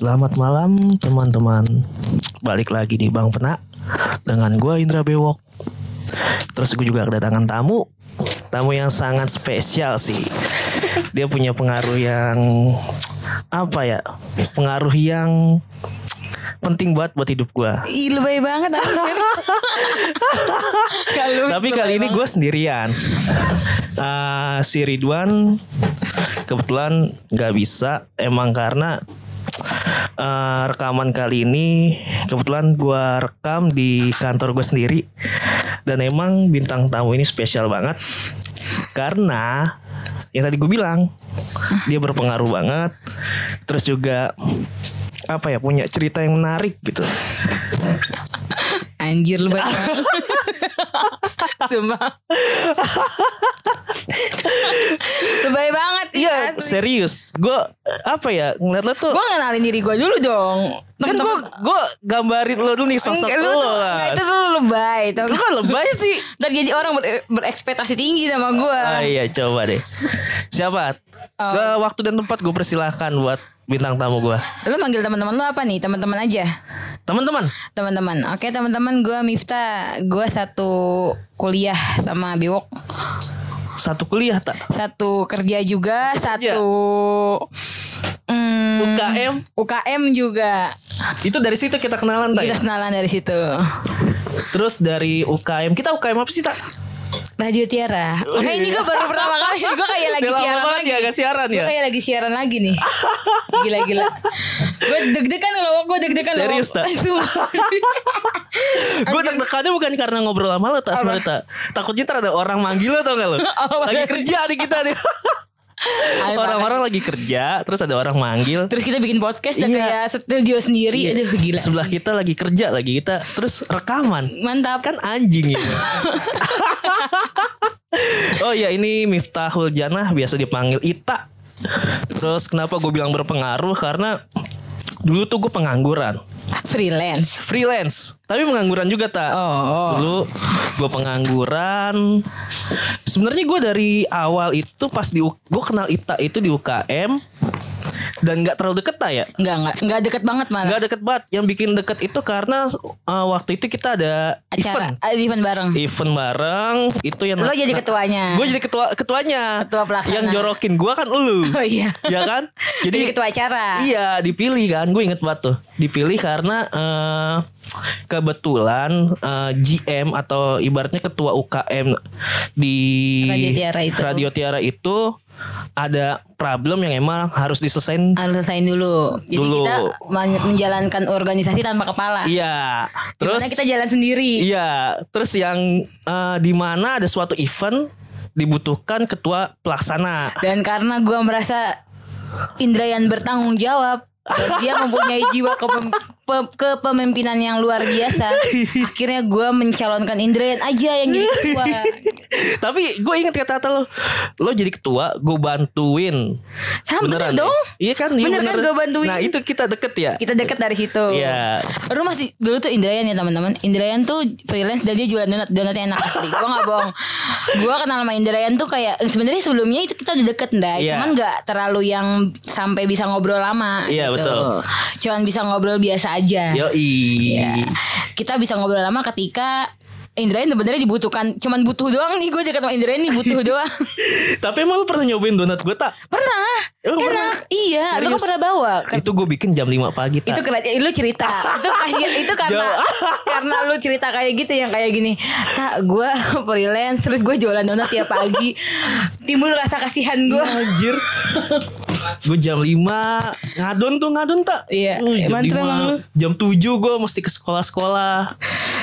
Selamat malam teman-teman. Balik lagi di Bang Pena Dengan gue Indra Bewok. Terus gue juga kedatangan tamu. Tamu yang sangat spesial sih. Dia punya pengaruh yang Apa ya Pengaruh yang Penting banget buat hidup gue Ih lebay banget anjir. Lu- Tapi kali ini gue sendirian. Eh, Si Ridwan Kebetulan gak bisa Emang karena eh, Rekaman kali ini Kebetulan gue rekam di kantor gue sendiri. Dan emang bintang tamu ini spesial banget. Karena Yang tadi gue bilang Dia berpengaruh banget. Terus juga apa ya punya cerita yang menarik gitu Anjir lebay banget. Sumpah. Lebay banget Iya serius. Gue apa ya ngeliat lo tuh Gue ngenalin diri gue dulu dong Kan gue gue gambarin lo dulu nih sosok Enggak, lo, lu tuh, kan Itu tuh lebay tau Lu lebay sih? Ntar jadi orang ber- berekspektasi tinggi sama gue Ah iya coba deh. Siapa? Oh. Ke waktu dan tempat gue persilahkan buat bintang tamu gue Lu manggil teman-teman lu apa nih? Teman-teman aja. Teman-teman? Teman-teman. Oke teman-teman gue Mifta Gue satu kuliah sama Biwok Satu kuliah tak? Satu kerja juga Satu hmm, UKM UKM juga Itu dari situ kita kenalan tak ya? Kita kenalan dari situ Terus dari UKM Kita UKM apa sih tak? Radio Tiara Oke ini gue baru pertama kali Gue kayak lagi Udah lama siaran banget lagi ya siaran Gue ya? kayak lagi siaran lagi nih Gila-gila Gue deg-degan loh Gue deg-degan loh Serius, Tak? Gue deg-degannya bukan karena ngobrol sama lo tak sebenarnya tak Takutnya ntar ada orang manggil lo tau gak lo? Oh, Lagi iya. kerja nih kita nih. Orang-orang lagi kerja Terus ada orang manggil. Terus kita bikin podcast dan Iya. kayak studio sendiri. Aduh gila. Sebelah kita lagi kerja lagi kita Terus rekaman. Mantap. Kan anjing ini. Oh ya ini Miftahul Janah Biasa dipanggil Ita. Terus kenapa gue bilang berpengaruh? Karena Dulu tuh gue pengangguran. Freelance. Freelance. Tapi pengangguran juga tak Oh, oh. Dulu gue pengangguran. Sebenarnya gue dari awal itu Pas di Gue kenal Ita itu di UKM Dan gak terlalu deket tak ya? Enggak, enggak, enggak deket banget malah. Gak deket banget. Yang bikin deket itu karena uh, Waktu itu kita ada Acara, event. ada event bareng. Event bareng Itu yang Lo jadi ketuanya. Gue jadi ketua ketuanya. Ketua pelaksana. Yang jorokin gue kan lu. Oh iya. Ya kan? Jadi ketua acara. Iya dipilih kan? Gue inget banget tuh. Dipilih karena eh, Kebetulan eh, GM Atau ibaratnya ketua UKM Di Radio Tiara itu. Radio Tiara itu Ada problem yang emang harus diselesain Harus selesaiin dulu Jadi Dulu. kita men- menjalankan organisasi tanpa kepala Iya Terus Terus kita jalan sendiri Iya Terus yang eh, di mana ada suatu event Dibutuhkan ketua pelaksana Dan karena gua merasa Indrayan bertanggung jawab dia mempunyai jiwa kepem- pe- kepemimpinan yang luar biasa. Akhirnya gua mencalonkan Indrayan aja yang jadi ketua. Tapi gue inget kata-kata lo Lo jadi ketua Gue bantuin Sama bener ya? dong. Iya kan iya Bener kan gua bantuin. Nah itu kita deket ya Kita deket dari situ. Iya. Lu masih dulu tuh Indrayan ya teman-teman. Indrayan tuh freelance dan dia jualan donat. Donatnya enak asli. Gua nggak bohong. Gua kenal sama Indrayan tuh kayak sebenarnya sebelumnya itu kita udah deket ndak. Iya. Cuman nggak terlalu yang sampai bisa ngobrol lama. Iya, gitu. betul. Cuman bisa ngobrol biasa aja. Yoi Iya. Kita bisa ngobrol lama ketika Indrayan sebenarnya dibutuhkan cuman butuh doang nih gue dekat sama Indrayan nih butuh doang. Tapi emang lo pernah nyobain donat gue tak? pernah. Enak pernah? iya lu kan pernah bawa. Kan Itu gue bikin jam 5 pagi tak? itu keren eh, lu cerita. Itu itu karena karena lu cerita kayak gitu yang kayak gini. Tak gue freelance terus gue jualan donat tiap pagi. Timbul rasa kasihan gue Anjir. Gue jam 5 Ngadon tuh ngadon tak? Iya, Uh, jam, mantap emang lu. 5, jam 7 gue mesti ke sekolah-sekolah.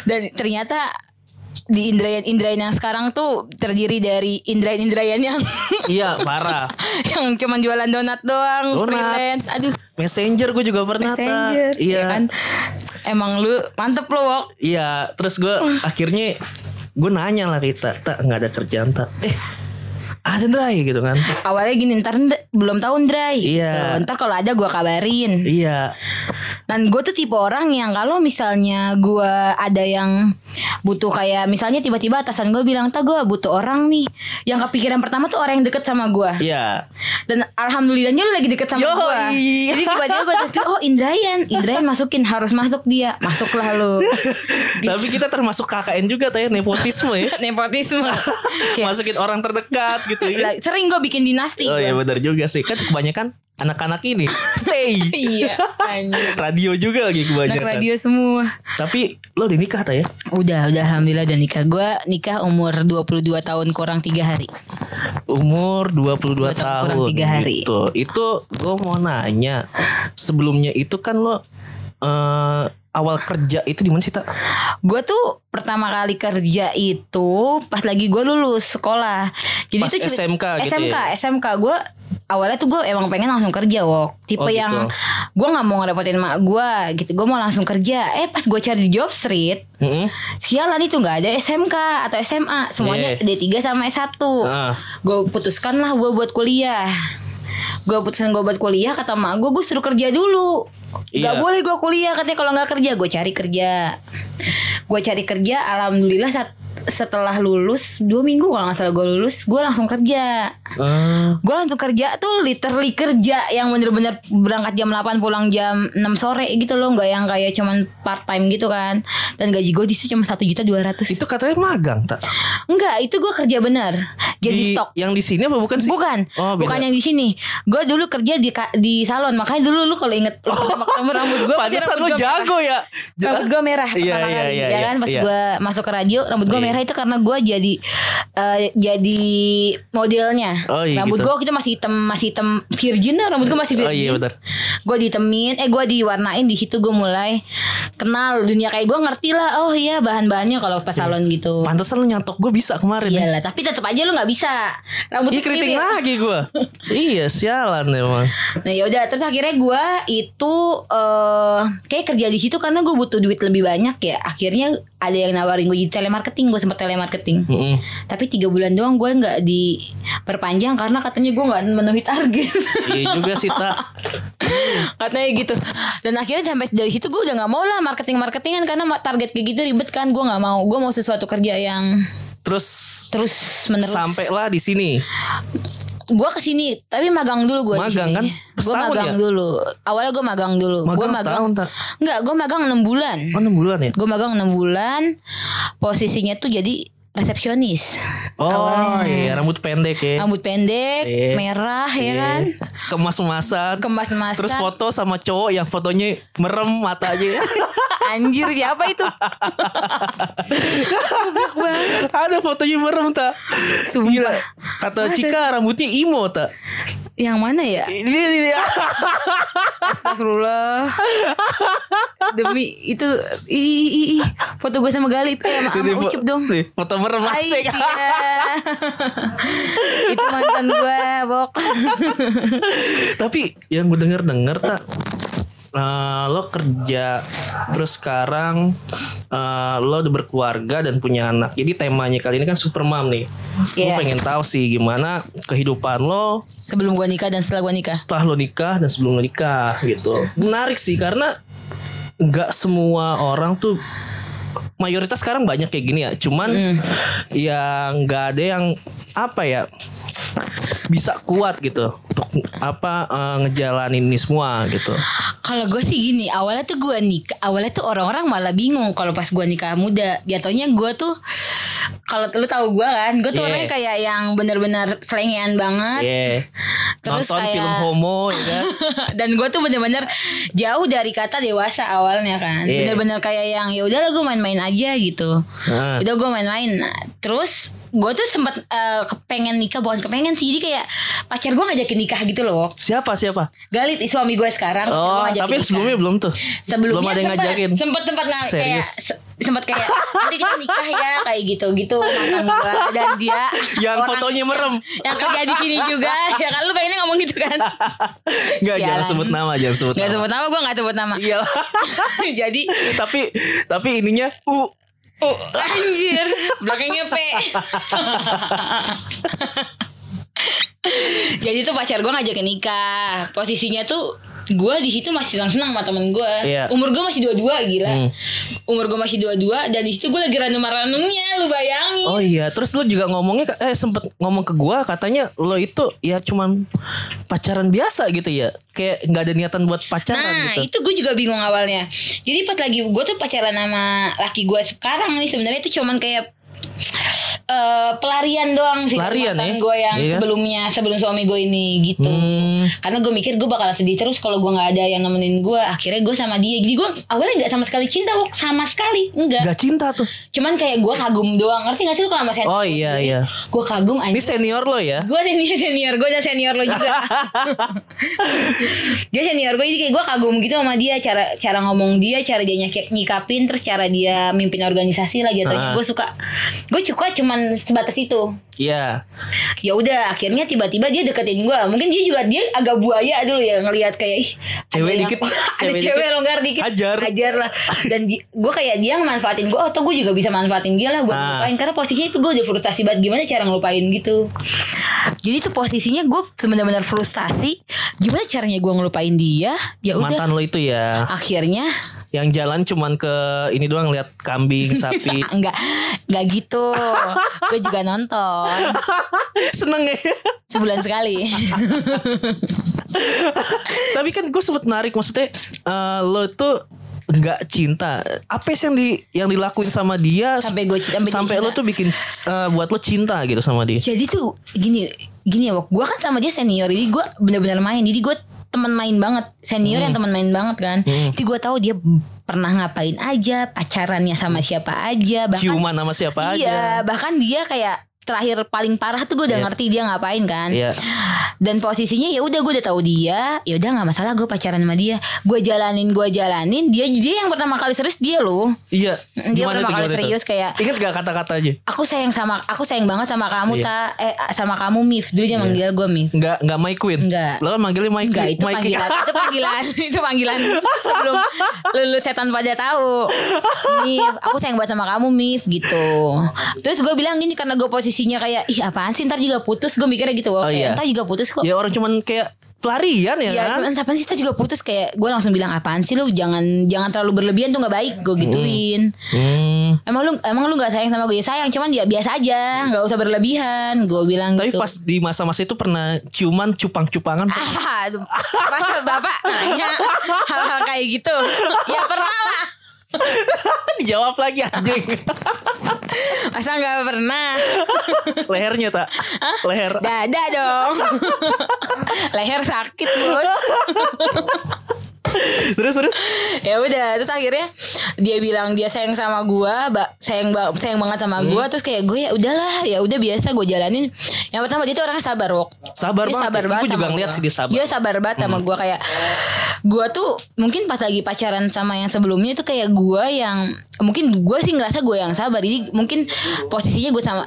Dan ternyata di Indrayan Indrayan yang sekarang tuh terdiri dari Indrayan Indrayan yang Iya parah. Yang cuman jualan donat doang Donat. freelance. Aduh. Messenger gue juga pernah messenger tak? Iya. ya kan? Emang lu mantep lu wok. Iya, terus gue akhirnya gue nanya lah kita, tak nggak ada kerjaan tak? Eh, ada Ndray gitu kan? awalnya gini ntar belum tahu Ndray Iya. Gitu. ntar kalau ada gua kabarin Iya. Dan gue tuh tipe orang yang kalau misalnya gue ada yang butuh kayak misalnya tiba-tiba atasan gue bilang, "Ta gue butuh orang nih." Yang kepikiran pertama tuh orang yang deket sama gue. Iya. Dan alhamdulillahnya lu lagi deket sama gue. Jadi tiba-tiba gue oh Indrayan, Indrayan masukin harus masuk dia, masuklah lu. Tapi kita termasuk KKN juga tanya nepotisme ya. Nepotisme. Masukin orang terdekat gitu ya. lah, sering gue bikin dinasti. Oh iya benar juga sih. Kan kebanyakan anak-anak ini stay. Iya, radio juga lagi Anak kebanyakan. radio semua. Tapi lo udah nikah tak ya? Udah, udah alhamdulillah udah nikah. Gue nikah umur 22 tahun kurang 3 hari. Umur 22 Dua tahun tahun kurang tiga hari. gitu. Itu gue mau nanya. Sebelumnya itu kan lo eh awal kerja itu di mana sih tak? Gue tuh pertama kali kerja itu pas lagi gue lulus sekolah. Jadi Pas itu cerit- SMK gitu SMK, ya? SMK gue awalnya tuh gue emang pengen langsung kerja wok. Tipe Oh, gitu. yang gue nggak mau ngerepotin mak gue gitu. Gue mau langsung kerja. Eh pas gue cari job street, Mm-mm. sialan itu nggak ada SMK atau SMA. Semuanya Yeah. D3 sama S1. Ah. Gue putuskan lah gue buat kuliah. Gue putusin gue buat kuliah kata mak gue gue suruh kerja dulu. Gak Iya. boleh gue kuliah katanya kalau nggak kerja gue cari kerja. Gue cari kerja alhamdulillah saat setelah lulus dua minggu kalau nggak salah gue lulus gue langsung kerja Ah. gue langsung kerja tuh literally kerja yang bener-bener berangkat jam 8 pulang jam 6 sore gitu loh nggak yang kayak cuman part time gitu kan dan gaji gue di situ cuma satu juta dua ratus Itu katanya magang tak? enggak itu gue kerja bener jadi Di stok yang di sini apa bukan sih? Bukan, Oh, beda. bukan yang di sini. Gue dulu kerja di di salon, makanya dulu lu kalau inget lu pertama ketemu rambut gue, Pantesan lo jago ya. Rambut gue merah Iya, iya, iya, ya iya, kan pas iya. gue masuk ke radio, rambut gue Iya. Merah itu karena gue jadi eh, jadi modelnya. Oh, iya, rambut gitu. gue kita masih hitam masih hitam virgin lah, rambut gue masih Oh, virgin. iya, benar. Gue ditemin, eh gue diwarnain di situ gue mulai kenal dunia kayak gue ngerti lah. Oh iya bahan-bahannya kalau pas salon gitu. Pantesan lo nyantok gue bisa kemarin ya. Iyalah, tapi tetap aja lu nggak bisa. Rambut lu keriting kiri. lagi gue. iya sialan emang. Nah yaudah terus akhirnya gue itu eh kayak kerja di situ karena gue butuh duit lebih banyak ya. Akhirnya ada yang nawarin gue jadi telemarketing, gue sempat telemarketing. Mm-mm. Tapi tiga bulan doang gue nggak diperpanjang karena katanya gue nggak memenuhi target. Iya juga sih tak. katanya gitu. Dan akhirnya sampai dari situ gue udah nggak mau lah marketing marketingan karena target kayak gitu ribet kan. Gue nggak mau. Gue mau sesuatu kerja yang Terus terus menerus. sampailah di sini. Gue ke sini tapi magang dulu gue Magang kan? Gue magang ya? dulu. Awalnya gue magang dulu. Gue Magang magang. setahun, tak? Enggak, gue magang 6 bulan. Oh 6 bulan ya? Gue magang 6 bulan. Posisinya tuh jadi resepsionis. Oh Awalnya. iya rambut pendek ya. Rambut pendek, Iya. merah ya Iya. kan. Kemas-kemasan. Kemas-masan. Terus foto sama cowok yang fotonya merem matanya. Anjir siapa itu? Goblok banget. Ada fotonya merem tak? Sumpah. Gila. Kata Cika rambutnya imo tak? Yang mana ya? Ini ini. Astagfirullah. Demi itu ih, ih, ih. foto gue sama Galip eh sama, sama Ucup dong. Nih, foto merem asik. iya. itu mantan gue, Bok. Tapi yang gue denger denger tak eh, lo kerja terus sekarang eh, lo udah berkeluarga dan punya anak. Jadi temanya kali ini kan super mom nih. Gue Iya. pengen tahu sih gimana kehidupan lo Sebelum gue nikah dan setelah gue nikah. setelah lo nikah dan sebelum lo nikah gitu. Menarik sih karena nggak semua orang tuh mayoritas sekarang banyak kayak gini ya. Cuman yang nggak ada yang apa ya bisa kuat gitu untuk apa eh, ngejalanin ini semua gitu. Kalau gue sih gini, awalnya tuh gue nikah, awalnya tuh orang-orang malah bingung kalau pas gue nikah muda. Jatuhnya gue tuh kalau lu tahu gue kan, gue tuh Yeah. orangnya kayak yang bener-bener selengean banget. Iya. Terus Nonton kayak- film homo ya kan. dan gue tuh bener-bener jauh dari kata dewasa awalnya kan Iya. bener-bener kayak yang ya udahlah gue main-main aja gitu Ah. udah gue main-main Nah, terus gue tuh sempat eh, kepengen nikah bukan kepengen sih jadi kayak pacar gue ngajakin nikah gitu loh Siapa siapa? Galip suami gue sekarang Oh, tapi nikah. sebelumnya belum tuh. sebelumnya belum ada yang ngajakin. sempet tempat kayak Serius? se- sempet kayak nanti kita nikah ya kayak gitu gitu mantan gue dan dia Yang orang fotonya merem. yang kerja di sini juga ya kan lu pengennya ngomong gitu kan Enggak jangan sebut nama, jangan sebut Gak nama. sebut nama gue gak sebut nama Iya. Jadi tapi tapi ininya U oh, Anjir. Belakangnya P. Jadi tuh pacar gue ngajakin nikah. Posisinya tuh gue di situ masih senang senang sama temen gue Iya. umur gue masih dua dua gila Hmm. umur gue masih dua dua dan di situ gue lagi ranum ranumnya lu bayangin Oh iya, terus lu juga ngomongnya eh sempet ngomong ke gua katanya lo itu ya cuman pacaran biasa gitu ya. Kayak nggak ada niatan buat pacaran Nah gitu. itu gue juga bingung awalnya Jadi pas lagi gue tuh pacaran sama laki gue sekarang nih sebenarnya itu cuman kayak eh pelarian doang sih Pelarian ya? gue yang Iya. sebelumnya sebelum suami gue ini gitu Hmm. karena gue mikir gue bakalan sedih terus kalau gue nggak ada yang nemenin gue akhirnya gue sama dia jadi gue awalnya nggak sama sekali cinta Wok. sama sekali enggak Gak cinta tuh. cuman kayak gue kagum doang ngerti gak sih lu kalau sama senior Oh iya iya. gue kagum Ini anjir senior lo ya? gue senior senior gue dan senior lo juga dia senior gue jadi kayak gue kagum gitu sama dia cara cara ngomong dia cara dia nyik- nyikapin terus cara dia mimpin organisasi lah jatuhnya Ah. gue suka gue suka cuman sebatas itu. Iya. ya udah akhirnya tiba-tiba dia deketin gue mungkin dia juga dia agak buaya dulu ya ngelihat kayak ih Cewek ada dikit, yang- ada cewek cewek dikit, longgar dikit. Hajar. lah. Dan gue kayak dia manfaatin gue oh tuh gue juga bisa manfaatin dia lah buat Ah. ngelupain karena posisinya itu gue udah frustasi banget. Gimana cara ngelupain gitu? Jadi tuh posisinya gue benar-benar frustasi. Gimana caranya gue ngelupain dia? Ya udah. Mantan lo itu ya. akhirnya Yang jalan cuman ke ini doang lihat kambing, sapi. enggak enggak gitu gue juga nonton Seneng ya. sebulan sekali Tapi kan gue sempet narik maksudnya eh, lo tuh nggak cinta. Apa sih yang di yang dilakuin sama dia Sampai gue cinta- sampai lo tuh bikin eh, buat lo cinta gitu sama dia. jadi tuh gini gini ya gue kan sama dia senior jadi gue bener-bener main jadi gue teman main banget. Senior yang teman main banget kan. Jadi gue tahu dia pernah ngapain aja pacarannya sama siapa aja bahkan Ciuman sama siapa iya aja. bahkan dia kayak terakhir paling parah tuh gue udah Iya. ngerti dia ngapain kan Iya. dan posisinya ya udah gue udah tahu dia ya udah nggak masalah gue pacaran sama dia gue jalanin gue jalanin dia dia yang pertama kali serius dia loh Iya. Mm, dia Gimana pertama tuh, kali serius kayak Ingat gak kata-kata aja? aku sayang sama aku sayang banget sama kamu Iya. ta eh sama kamu Mif dulu dia manggil gue Mif Enggak enggak My Queen. Enggak. Lo kan manggilnya My Queen. itu panggilan Itu panggilan Itu panggilan Sebelum Lulu setan pada tahu Mif Aku sayang banget sama kamu Mif Gitu Terus gue bilang gini Karena gue posisinya kayak Ih apaan sih? Ntar juga putus. Gue mikirnya gitu Oh, Kayak, iya. Ntar juga putus kok. Ya orang cuman kayak pelarian ya, Ya kan? cuman apaan sih? Ntar juga putus. Kayak gue langsung bilang Apaan sih lu? Jangan jangan terlalu berlebihan tuh gak baik Gue gituin. Hmm. Emang lu emang lu gak sayang sama gue Ya sayang Cuman ya biasa aja Gak usah berlebihan Gue bilang Tapi gitu. pas di masa-masa itu pernah ciuman cupang-cupangan Ah, masa bapak nanya hal-hal kayak gitu? Ya pernah lah. Dijawab lagi anjing. Masa nggak pernah? Lehernya tak? Leher. Dada dong. Leher sakit bos. Terus terus. ya udah terus akhirnya dia bilang dia sayang sama gua ba- sayang ba- sayang banget sama gua terus kayak gue ya udahlah ya udah biasa gue jalanin yang pertama dia tuh orangnya sabar Wok Sabar dia banget sabar ya. banget Gua juga ngeliat sih dia sabar. dia sabar banget sama gua kayak gua tuh mungkin pas lagi pacaran sama yang sebelumnya itu kayak gua yang mungkin gua sih ngerasa gue yang sabar jadi mungkin posisinya gue sama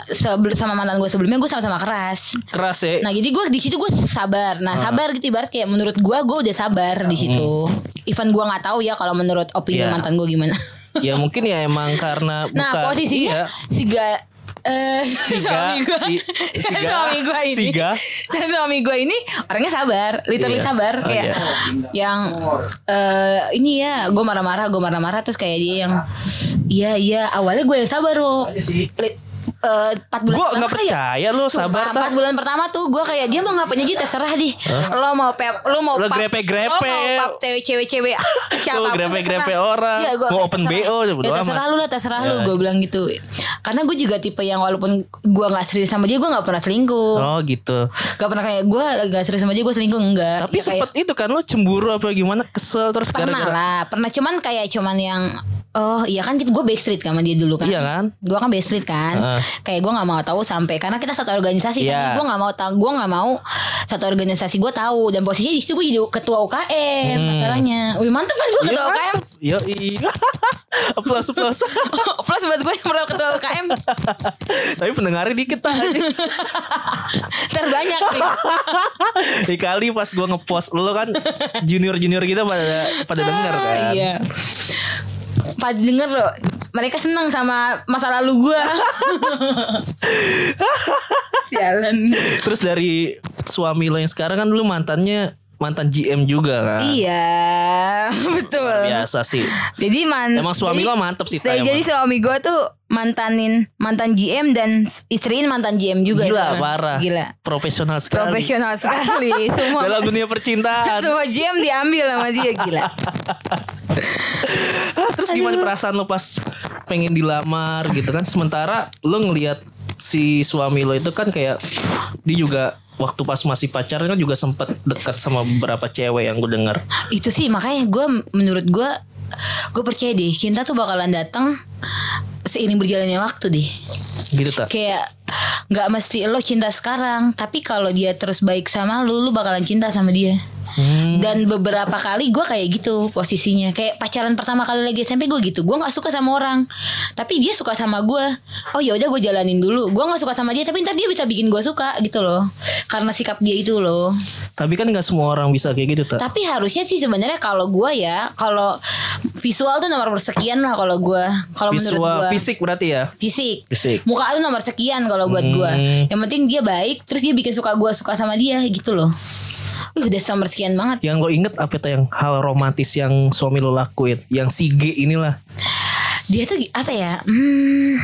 sama mantan gue sebelumnya gue sama-sama keras Keras ya. Nah jadi gue di situ gue sabar. Nah sabar gitu ibarat kayak menurut gue gue udah sabar di situ. Even gue nggak tahu ya kalau menurut opini Iya. mantan gue gimana. ya mungkin ya emang karena nah bukan posisinya iya. si ga eh Siga, suami gue si- siga, suami gue ini siga. dan suami gue ini orangnya sabar literally Iya. sabar Oh, kayak iya. yang eh ini ya gue marah-marah gue marah-marah terus kayak dia yang iya iya awalnya gue yang sabar loh Eh, empat bulan Gue pertama nggak kayak- percaya lo Sumpah, sabar empat tak. bulan pertama tuh gue kayak dia mau ngapain aja terserah di lo mau pep lo mau Lo pap- grepe-grepe. lo mau pap cewek cewek cewek siapa Lo grepe-grepe orang. Mau open BO, ya terserah lu lah terserah lu Ya. gue bilang gitu karena gue juga tipe yang walaupun gue nggak serius sama dia gue nggak pernah selingkuh Oh gitu. Gak pernah kayak gue gak serius sama dia gue selingkuh enggak Tapi Ya, kayak- sempet itu kan lo cemburu apa gimana kesel terus pernah gara-gara lah pernah cuman kayak cuman yang oh iya kan gue backstreet sama dia dulu kan Iya kan? gue kan backstreet kan Heeh. Kayak gue nggak mau tahu sampai karena kita satu organisasi Iya. kan gue nggak mau tahu gue nggak mau satu organisasi gue tahu dan posisinya di situ gue jadi ketua UKM masalahnya wih mantep kan gue ketua Hmm. Iya. UKM Yo plus plus. plus buat gue yang pernah ketua UKM Tapi pendengarnya dikit lah. terbanyak nih Dikali pas gue ngepost lo kan junior junior kita pada pada denger kan. iya Pada denger loh Mereka senang sama masa lalu gue Sialan Terus dari suami lo yang sekarang kan dulu mantannya mantan GM juga kan. Iya, betul. Biasa sih. Jadi man, Emang suami jadi- lo mantep sih, saya- Jadi suami gue tuh mantanin mantan GM dan istriin mantan GM juga. Gila sekarang. parah. Gila. Profesional sekali. Profesional sekali. Semua Dalam dunia percintaan. semua GM diambil sama dia gila. Ah, Terus gimana perasaan lo pas pengen dilamar gitu kan? Sementara lo ngelihat si suami lo itu kan kayak dia juga waktu pas masih pacaran kan juga sempet dekat sama beberapa cewek yang gue dengar. Itu sih makanya gue menurut gue gue percaya deh cinta tuh bakalan datang seiring berjalannya waktu deh. Gitu tak? Kayak nggak mesti lo cinta sekarang, tapi kalau dia terus baik sama lu, lu bakalan cinta sama dia. Hmm. Dan beberapa kali gue kayak gitu posisinya. Kayak pacaran pertama kali lagi SMP gue gitu. Gue gak suka sama orang. Tapi dia suka sama gue Oh ya udah gue jalanin dulu. Gue gak suka sama dia Tapi ntar dia bisa bikin gue suka gitu loh. Karena sikap dia itu loh. Tapi kan nggak semua orang bisa kayak gitu tak? Tapi harusnya sih sebenarnya kalau gue ya Kalau visual tuh nomor persekian lah kalau gue Kalau menurut Visual, gue fisik berarti ya? Fisik. Fisik. Muka tuh nomor sekian kalau buat gue Hmm. Yang penting dia baik Terus dia bikin suka gue suka sama dia gitu loh Udah nomor sekian banget Yang lo inget apa tuh yang hal romantis yang suami lo lakuin? Yang si G inilah. dia tuh apa ya hmm,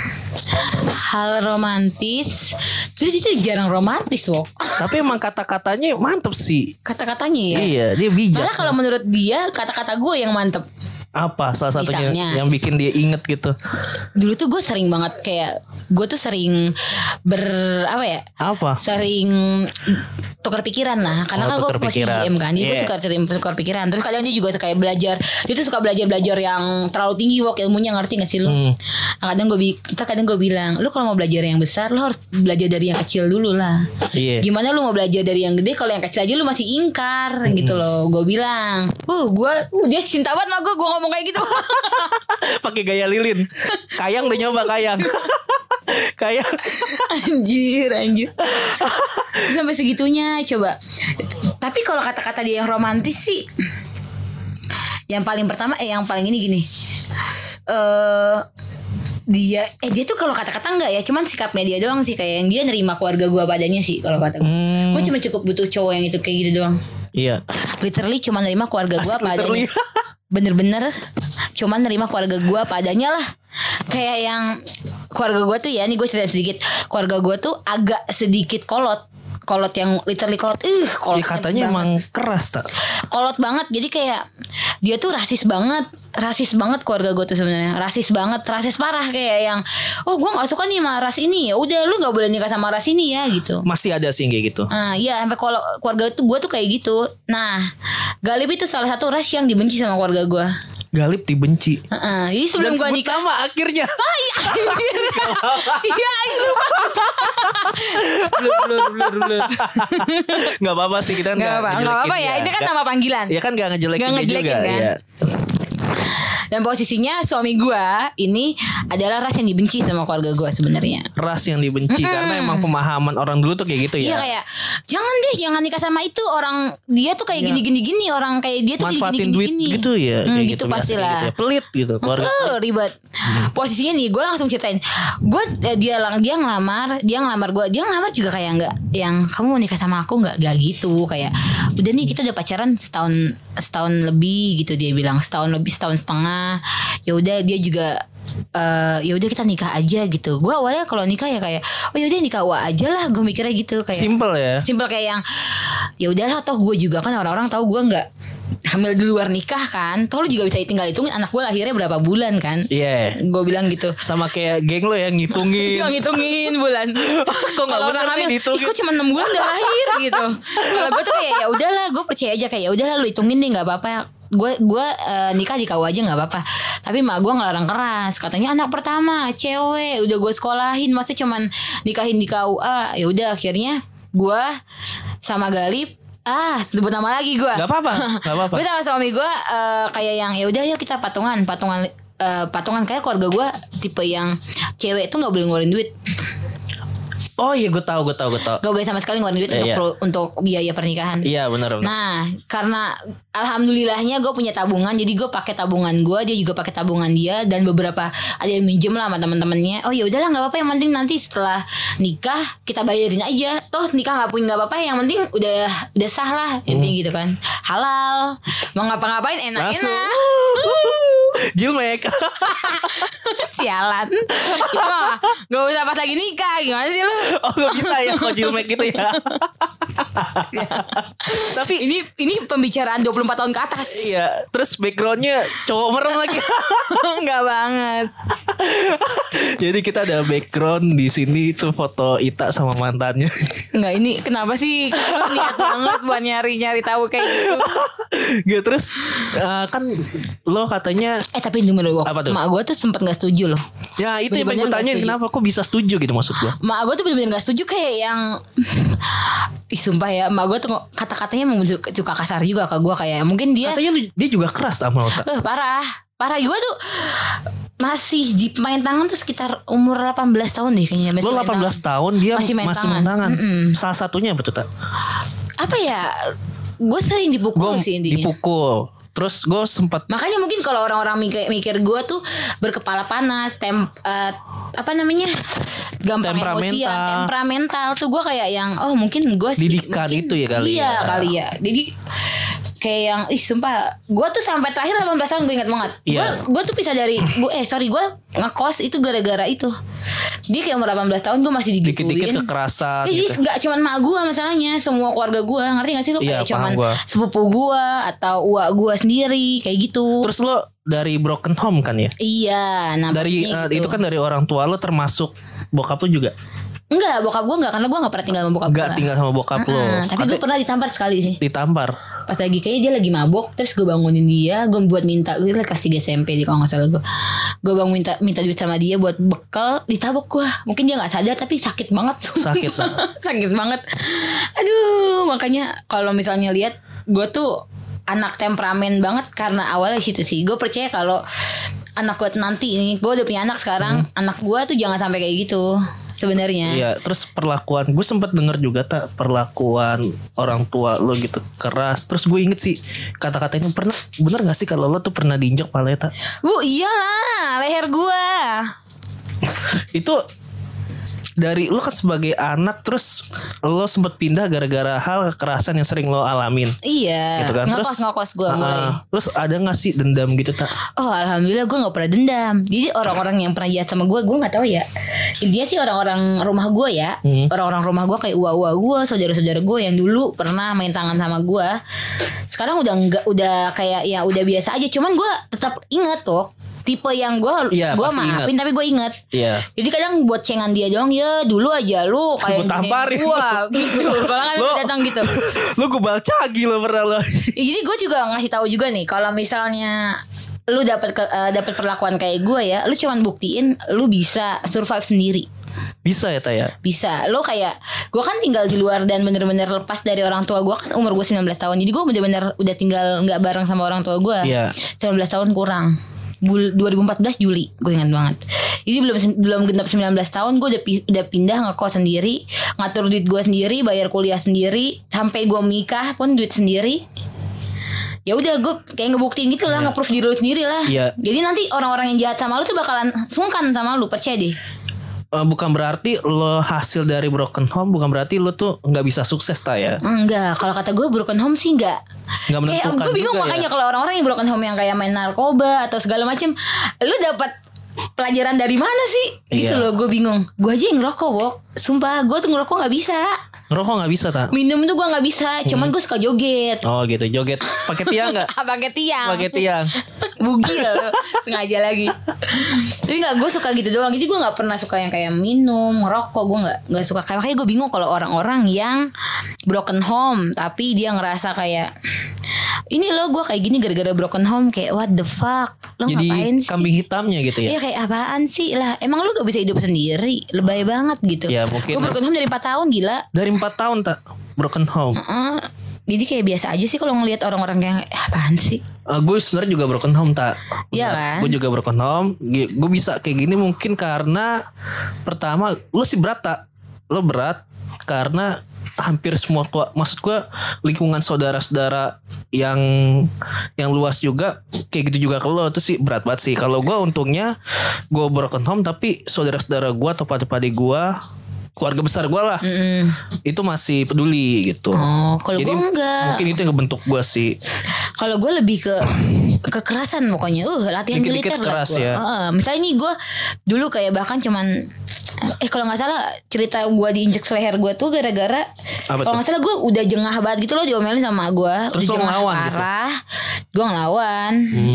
hal romantis jadi dia tuh jarang romantis loh Tapi emang kata-katanya mantep sih. kata-katanya ya Iya, dia bijak. malah kalau menurut dia kata-kata gue yang mantep Apa salah satunya Misalnya. yang bikin dia inget gitu? dulu tuh gue sering banget kayak gue tuh sering ber apa ya Apa? sering tukar pikiran lah karena Oh, kan gue masih. GM kan jadi gue tukar tukar pikiran terus kadang dia juga kayak belajar dia tuh suka belajar belajar yang terlalu tinggi wok ilmunya ngerti gak sih lu Hmm. nah, kadang gue kadang gue bilang lu kalau mau belajar yang besar lu harus belajar dari yang kecil dulu lah Iya. gimana lu mau belajar dari yang gede kalau yang kecil aja lu masih ingkar gitu loh gue bilang uh gue uh, dia cinta banget sama gue gue ngomong kayak gitu Pakai gaya lilin. Kayang udah nyoba kayang. kayang. anjir anjir sampai segitunya coba tapi kalau kata-kata dia yang romantis sih yang paling pertama eh yang paling ini gini eh dia eh dia tuh kalau kata-kata enggak ya cuman sikapnya dia doang sih kayak yang dia nerima keluarga gua padanya sih kalau kata gue Hmm. gue cuma cukup butuh cowok yang itu kayak gitu doang Iya. literally cuma nerima keluarga padanya literally. bener-bener. Cuman nerima keluarga gua padanya lah. Kayak yang keluarga gua tuh ya nih gue cerita sedikit. Keluarga gua tuh agak sedikit kolot kolot yang literally kolot ih Ya, kolot katanya emang keras tak? kolot banget jadi kayak dia tuh rasis banget rasis banget keluarga gue tuh sebenarnya rasis banget rasis parah kayak yang oh gue nggak suka nih sama ras ini ya udah lu nggak boleh nikah sama ras ini ya gitu Masih ada sih kayak gitu. Nah, iya sampai kalau keluarga tuh gue tuh kayak gitu. Nah, Galib itu salah satu ras yang dibenci sama keluarga gue. Galip dibenci. Heeh. Jadi sebelum Dan sebut nikah, nama akhirnya. Iya. Iya, iya, lupa. blur, blur, blur, blur. Gak apa-apa sih kita kan Gak apa, gak apa ya. Ini kan nama panggilan. Ya kan gak ngejelekin, dia ngejelekin, juga. kan? Iya. Dan posisinya suami gue ini adalah ras yang dibenci sama keluarga gue sebenarnya. Ras yang dibenci karena emang pemahaman orang dulu tuh kayak gitu Iya ya. kayak jangan deh jangan nikah sama itu orang dia tuh kayak Iya. gini gini gini orang kayak dia tuh gini Manfaatin gini duit gini. gitu ya. Hmm, kayak gitu, biasa pastilah. gitu ya. Pelit gitu keluarga. Eh, ribet. Posisinya nih, gue langsung ceritain. Gue dia lang dia ngelamar, dia ngelamar gue, dia ngelamar juga kayak nggak yang kamu mau nikah sama aku nggak, nggak gitu. Kayak udah nih kita udah pacaran setahun setahun lebih gitu dia bilang setahun lebih setahun setengah. Ya udah dia juga eh ya udah kita nikah aja gitu. Gue awalnya kalau nikah ya kayak oh yaudah nikah wa aja lah. Gue mikirnya gitu kayak Simple ya. Simpel kayak yang ya udahlah toh gue juga kan orang-orang tahu gue nggak hamil di luar nikah kan. Toh lu juga bisa tinggal hitungin anak gue lahirnya berapa bulan kan. Iya. Gue bilang gitu. Sama kayak geng lo yang ngitungin. Yang ngitungin bulan. Kok nggak Kalau orang hamil, ikut cuma 6 bulan udah lahir gitu. Kalau gue tuh kayak ya udahlah, gue percaya aja kayak ya udahlah lu hitungin deh nggak apa-apa. Gue gue eh, nikah di KU aja nggak apa-apa. Tapi mak gue ngelarang keras. Katanya anak pertama, cewek, udah gue sekolahin, masa cuman nikahin di KUA. Ya udah akhirnya gue sama Galip Ah, sebut nama lagi gue. Gak apa-apa, gak apa-apa. gue sama suami gue eh, kayak yang ya udah yuk kita patungan, patungan eh, patungan kayak keluarga gue tipe yang cewek tuh nggak boleh ngeluarin duit. Oh iya gue tahu gue tahu gue tahu. Gak boleh sama sekali ngeluarin duit Iya, untuk iya. pro- untuk biaya pernikahan. Iya benar benar. Nah, karena alhamdulillahnya gue punya tabungan, jadi gue pakai tabungan gue, dia juga pakai tabungan dia, dan beberapa ada yang minjem lah sama teman-temannya. Oh ya udahlah nggak apa-apa, yang penting nanti setelah nikah kita bayarin aja. Toh nikah nggak punya nggak apa-apa, yang penting udah udah sah lah, intinya gitu kan. Halal, mau ngapa-ngapain enak-enak. Jilmek. Sialan. Itu mah gak usah pas lagi nikah, gimana sih lu? oh gak bisa ya kalau jilmek gitu ya. Tapi Ini ini pembicaraan 24 tahun ke atas. iya, terus backgroundnya cowok merem lagi. Enggak banget. Jadi kita ada background di sini itu foto Ita sama mantannya. Enggak ini kenapa sih lu niat banget buat nyari-nyari tahu kayak gitu. Gitu terus eh, kan lo katanya Eh tapi dulu dulu Apa tuh? Mak gue tuh sempet gak setuju loh ya itu yang pengen gue Bener-bener nggak tanyain setuju. kenapa kok bisa setuju gitu maksud gue. Mak gue tuh bener-bener gak setuju kayak yang Ih sumpah ya Mak gue tuh kata-katanya emang suka, kasar juga ke gue Kayak mungkin dia Katanya dia juga keras sama lo tak? Eh parah Parah gue tuh Masih di main tangan tuh sekitar umur 18 tahun deh kayaknya masih Lo main 18 tangan. tahun dia Masih masih main main tangan. tangan. Mm-mm. Salah satunya betul tak? Apa ya Gue sering Gue dipukul sih intinya dipukul. Terus gue sempat Makanya mungkin kalau orang-orang mikir, mikir gue tuh berkepala panas, tem eh, apa namanya gampang Temperamental. emosian, temperamental tuh gue kayak yang oh mungkin gue Didikan itu ya kali iya ya. kali ya. Jadi kayak yang ih sumpah gue tuh sampai terakhir 18 tahun gue ingat banget. Gue Iya. gue tuh pisah dari gue eh sorry gue ngekos itu gara-gara itu. Dia kayak umur 18 tahun gue masih digituin. dikit-dikit kekerasan Ya, jadi gitu. nggak cuman mak gue masalahnya semua keluarga gue ngerti gak sih lu Iya, kayak cuman gua. sepupu gue atau uak gue sendiri kayak gitu Terus lo dari broken home kan ya? iya nah Dari eh, gitu. itu kan dari orang tua lo termasuk bokap lo juga? enggak bokap gue enggak karena gue nggak pernah tinggal sama bokap gue tinggal sama bokap lo. tapi gue pernah ditampar sekali sih ditampar. pas lagi kayaknya dia lagi mabok terus gue bangunin dia gue buat minta gue kelas 3 SMP di kalau nggak salah gue gue bangun minta minta duit sama dia buat bekal ditabok gue mungkin dia nggak sadar tapi sakit banget Sakit lah. sakit banget aduh makanya kalau misalnya lihat gue tuh anak temperamen banget karena awalnya situ sih gue percaya kalau anak gue nanti ini gue udah punya anak sekarang anak gue tuh jangan sampai kayak gitu sebenarnya Iya, terus perlakuan gue sempat denger juga tak perlakuan orang tua lo gitu keras. Terus gue inget sih kata-katanya pernah bener gak sih kalau lo tuh pernah diinjak palanya tak? bu iyalah leher gue Itu dari lo kan sebagai anak terus lo sempet pindah gara-gara hal kekerasan yang sering lo alamin. Iya. Gitu kan? Ngekos ngekos gue Ah, mulai. Terus ada gak sih dendam gitu tak Oh alhamdulillah gue gak pernah dendam. Jadi orang-orang yang pernah jahat sama gue Gue gak tahu ya. Intinya sih orang-orang rumah gue ya. Hmm. Orang-orang rumah gue kayak uwa-uwa gue Saudara-saudara gue yang dulu pernah main tangan sama gue Sekarang udah enggak Udah kayak ya udah biasa aja. Cuman gue tetap inget tuh Tipe yang gue Iya, gue maafin tapi gue inget Iya jadi kadang buat cengan dia doang ya dulu aja lu kayak Gua tamparin gua gitu. Kalau kan Lo- datang gitu. lo gue balcagi lo pernah lo Ya, jadi gue juga ngasih tahu juga nih kalau misalnya lu dapat ke- eh, dapat perlakuan kayak gue ya, lu cuman buktiin lu bisa survive sendiri. bisa ya tak ya Bisa. Lu kayak gue kan tinggal di luar dan bener-bener lepas dari orang tua gue kan umur gue 19 tahun. Jadi gue bener-bener udah tinggal nggak bareng sama orang tua gue. Iya. 19 tahun kurang. Bul 2014 Juli gue ingat banget. Jadi belum belum genap 19 tahun gue udah udah pindah ngekos sendiri, ngatur duit gue sendiri, bayar kuliah sendiri, sampai gue menikah pun duit sendiri. Ya udah gue kayak ngebuktiin gitu lah, nge-proof diri lu sendiri lah. Iya. Jadi nanti orang-orang yang jahat sama lu tuh bakalan sungkan sama lu, percaya deh. Eh, bukan berarti lo hasil dari broken home bukan berarti lo tuh nggak bisa sukses tak ya Enggak, kalau kata gue broken home sih enggak. Nggak Kayak menentukan gue bingung juga makanya ya. kalau orang-orang yang broken home yang kayak main narkoba atau segala macem, lu dapat pelajaran dari mana sih? Gitu Iya. loh, gue bingung. Gue aja yang ngerokok, Wok. Sumpah, gue tuh ngerokok nggak bisa. Ngerokok nggak bisa tak Minum tuh gue nggak bisa. Cuman gue suka joget. oh gitu joget pakai tiang nggak Pakai tiang. pakai tiang Bugil sengaja lagi. Tapi nggak gue suka gitu doang. Jadi gue nggak pernah suka yang kayak minum, ngerokok. Gue nggak nggak suka. Kayak makanya gue bingung kalau orang-orang yang broken home tapi dia ngerasa kayak ini loh gue kayak gini gara-gara broken home kayak what the fuck lo jadi ngapain sih? kambing hitamnya gitu ya Iya kayak apaan sih lah Emang lu gak bisa hidup sendiri Lebay banget gitu Ya, mungkin- Gue broken home dari 4 tahun gila dari empat tahun tak broken home. Heeh. Jadi kayak biasa aja sih kalau ngelihat orang-orang kayak "Eh, apaan sih? Eh, gue sebenarnya juga broken home tak Iya kan? gue juga broken home. Gue bisa kayak gini mungkin karena pertama lo sih berat tak lo berat karena hampir semua maksud gua lingkungan saudara-saudara yang yang luas juga kayak gitu juga ke lo itu sih berat banget sih. Kalau gua untungnya gua broken home tapi saudara-saudara gua atau padik-padik gua keluarga besar gua lah Mm-mm. itu masih peduli gitu Oh, kalau gue enggak. mungkin itu yang ngebentuk gua sih Kalau gue lebih ke kekerasan pokoknya. Uh, latihan Dikit-dikit militer lah keras gua. ya. Heeh. misalnya nih gue dulu kayak bahkan cuman eh kalau nggak salah cerita gue diinjek leher gue tuh gara-gara kalau nggak salah gue udah jengah banget gitu loh diomelin sama gue Terus udah lo jengah gitu? Hmm. parah. Gue ngelawan.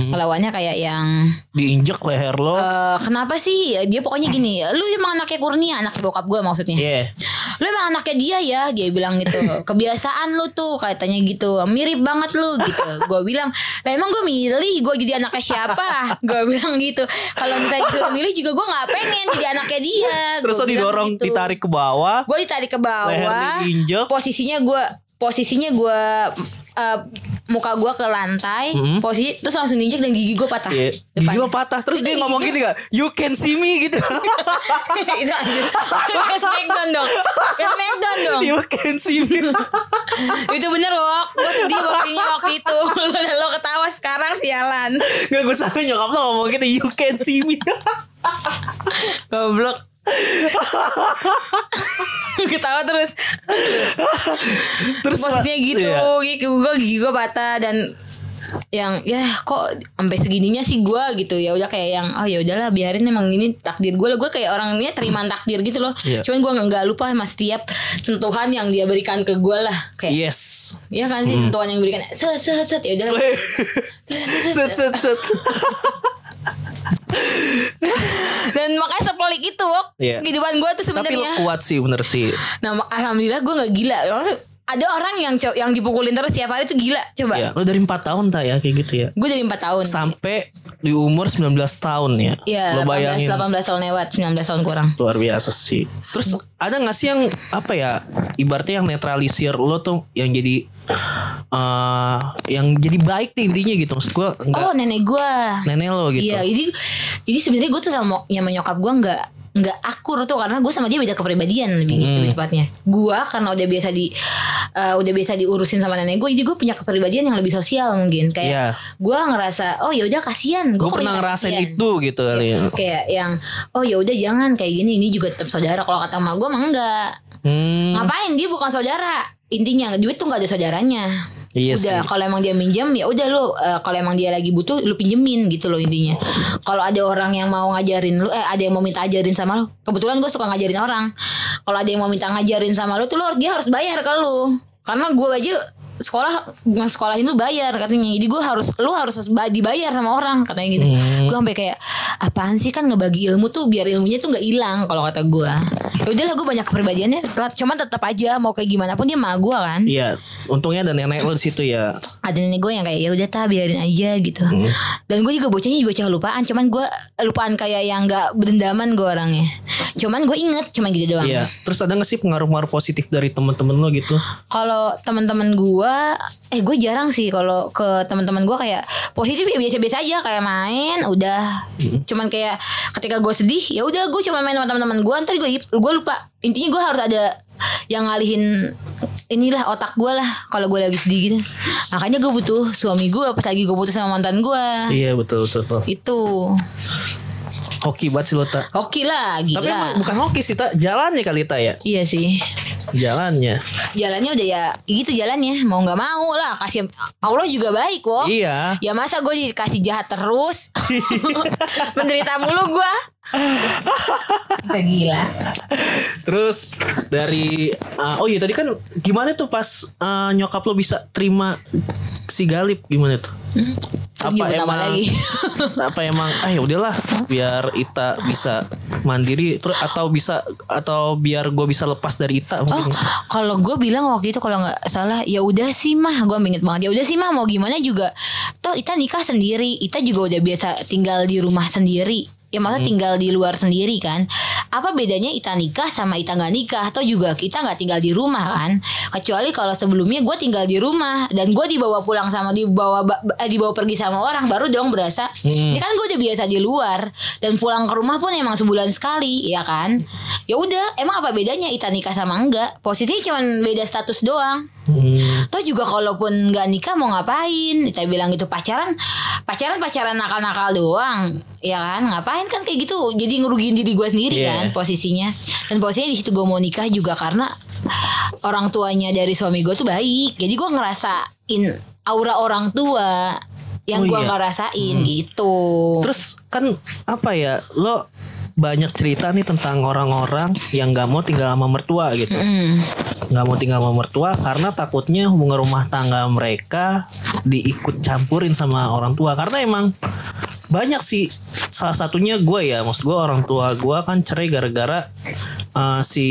Ngelawannya kayak yang diinjek leher lo? Eh, kenapa sih? Dia pokoknya gini lu emang anaknya Kurnia anak bokap gue maksudnya. Iya. lu emang anaknya dia ya dia bilang gitu. Kebiasaan lu tuh katanya gitu. Mirip banget lu gitu. Gue bilang lah emang gue milih gue jadi anaknya siapa? Gue bilang gitu. Kalau misalnya disuruh milih juga gue nggak pengen jadi anaknya dia terus lo didorong ditarik ke bawah gue ditarik ke bawah. diinjek. posisinya gue posisinya gue eh, muka gue ke lantai. Posisi terus langsung diinjek dan gigi gue patah. Iya. Depan. Gigi lo patah. Terus Itu dia ngomong gini gak? You can see me gitu. Itu anjir smackdown dong. Smackdown dong. You can see me. Itu bener wok. Gue sedih waktunya waktu itu. Lo, ketawa sekarang sialan. Gak gue sangka nyokap lo ngomong gitu You can see me. Goblok ketawa terus. Terus posisinya gitu Iya. gigi gue gigi gue patah dan yang ya kok sampai segininya sih gue gitu. Ya udah kayak yang oh ya udahlah biarin emang ini takdir gue lah gue kayak orangnya terima takdir gitu loh. Iya. cuman gue nggak lupa sama setiap sentuhan yang dia berikan ke gue lah kayak Yes. Ya kan sih sentuhan yang diberikan set set set. Ya udah Set set set dan makanya sepelik itu wok. Iya. kehidupan gue tuh Tapi lo sebenarnya. kuat sih bener sih. Nah alhamdulillah gue nggak gila. Ada orang yang yang dipukulin terus tiap hari tuh gila coba. Ya, Lo dari 4 tahun tak ya Kayak gitu ya? Gue dari 4 tahun. Sampai di umur 19 tahun ya? Iya, Lo 18, bayangin. 18 tahun lewat, 19 tahun kurang. Luar biasa sih. Terus ada gak sih yang Apa ya Ibaratnya yang netralisir lo tuh Yang jadi eh Yang jadi baik nih intinya gitu Maksud gue enggak Oh, nenek gua. Nenek lo gitu Iya, jadi jadi sebenarnya gue tuh sama sama nyokap gua nggak nggak akur tuh karena gue sama dia beda kepribadian lebih gitu lebih tepatnya. Gua karena udah biasa di eh, udah biasa diurusin sama nenek gue, jadi gue punya kepribadian yang lebih sosial mungkin kayak Iya. gua ngerasa oh ya udah kasihan. Gue Gua pernah ngerasain kasihan. itu gitu kali ya. Kayak yang oh ya udah jangan kayak gini ini juga tetap saudara. Kalau kata emak gue mah enggak. Hmm, Ngapain dia bukan saudara? Intinya duit tuh nggak ada saudaranya. Iya udah kalau emang dia minjem ya udah lu eh, kalau emang dia lagi butuh lu pinjemin gitu loh intinya. Kalau ada orang yang mau ngajarin lu eh ada yang mau minta ajarin sama lu. Kebetulan gue suka ngajarin orang. Kalau ada yang mau minta ngajarin sama lu tuh lu dia harus bayar ke lu. Karena gue aja sekolah bukan sekolahin lu bayar katanya jadi gue harus lu harus ba- dibayar sama orang katanya gitu Hmm. gue sampai kayak apaan sih kan ngebagi ilmu tuh biar ilmunya tuh nggak hilang kalau kata gue ya udahlah gue banyak kepribadiannya telat cuman tetap aja mau kayak gimana pun dia mah gue kan Iya, untungnya ada nenek lo di situ ya. ada nenek gue yang kayak ya udah tak biarin aja gitu Hmm. dan gue juga bocahnya bocah lupaan cuman gue lupaan kayak yang nggak berdendaman gue orangnya cuman gue inget cuman gitu doang Iya. Terus ada gak sih pengaruh-pengaruh positif dari temen-temen lo gitu? kalau teman-teman gue eh gue jarang sih kalau ke teman-teman gue kayak positif ya biasa-biasa aja kayak main udah cuman kayak ketika gue sedih ya udah gue cuma main sama teman-teman gue ntar gue gue lupa intinya gue harus ada yang ngalihin inilah otak gue lah kalau gue lagi sedih gitu makanya gue butuh suami gue pas lagi gue putus sama mantan gue Iya betul betul. betul. itu Hoki banget sih lo tak. hoki lah gila Tapi bukan hoki sih tak. Jalannya kali tak ya. iya sih Jalannya. jalannya udah ya gitu jalannya mau nggak mau lah kasih Allah juga baik kok Iya. Ya masa gue dikasih jahat terus Menderita mulu gue Gila. Terus dari uh, oh iya tadi kan gimana tuh pas uh, nyokap lo bisa terima si Galip? Gimana tuh? Apa Nyebut nama emang lagi. apa emang ah ya udahlah biar Ita bisa mandiri terus atau bisa atau biar gue bisa lepas dari Ita Oh mungkin. kalau gue bilang waktu itu kalau nggak salah ya udah sih mah. Gue inget banget ya udah sih mah. Mau gimana juga. Toh Ita nikah sendiri. Ita juga udah biasa tinggal di rumah sendiri Ya maksudnya tinggal di luar sendiri kan. Apa bedanya Ita nikah sama Ita nggak nikah atau juga kita nggak tinggal di rumah kan? Kecuali kalau sebelumnya gue tinggal di rumah dan gue dibawa pulang sama dibawa ba- eh, dibawa pergi sama orang baru dong berasa. Ini kan gue udah biasa di luar dan pulang ke rumah pun emang sebulan sekali ya kan. Ya udah emang apa bedanya Ita nikah sama enggak? Posisinya cuma beda status doang. Hmm. Toh juga kalaupun nggak nikah mau ngapain? Kita bilang gitu pacaran, pacaran pacaran nakal-nakal doang, ya kan? Ngapain kan kayak gitu? Jadi ngerugiin diri gue sendiri Iya. kan posisinya. Dan posisinya di situ gue mau nikah juga karena orang tuanya dari suami gue tuh baik. Jadi gue ngerasain aura orang tua yang Oh, gue iya. nggak rasain gitu. Terus kan apa ya lo banyak cerita nih tentang orang-orang yang nggak mau tinggal sama mertua gitu. Mm. nggak mau tinggal sama mertua karena takutnya hubungan rumah tangga mereka diikut campurin sama orang tua. Karena emang banyak sih salah satunya gue ya. Maksud gue orang tua gue kan cerai gara-gara uh, si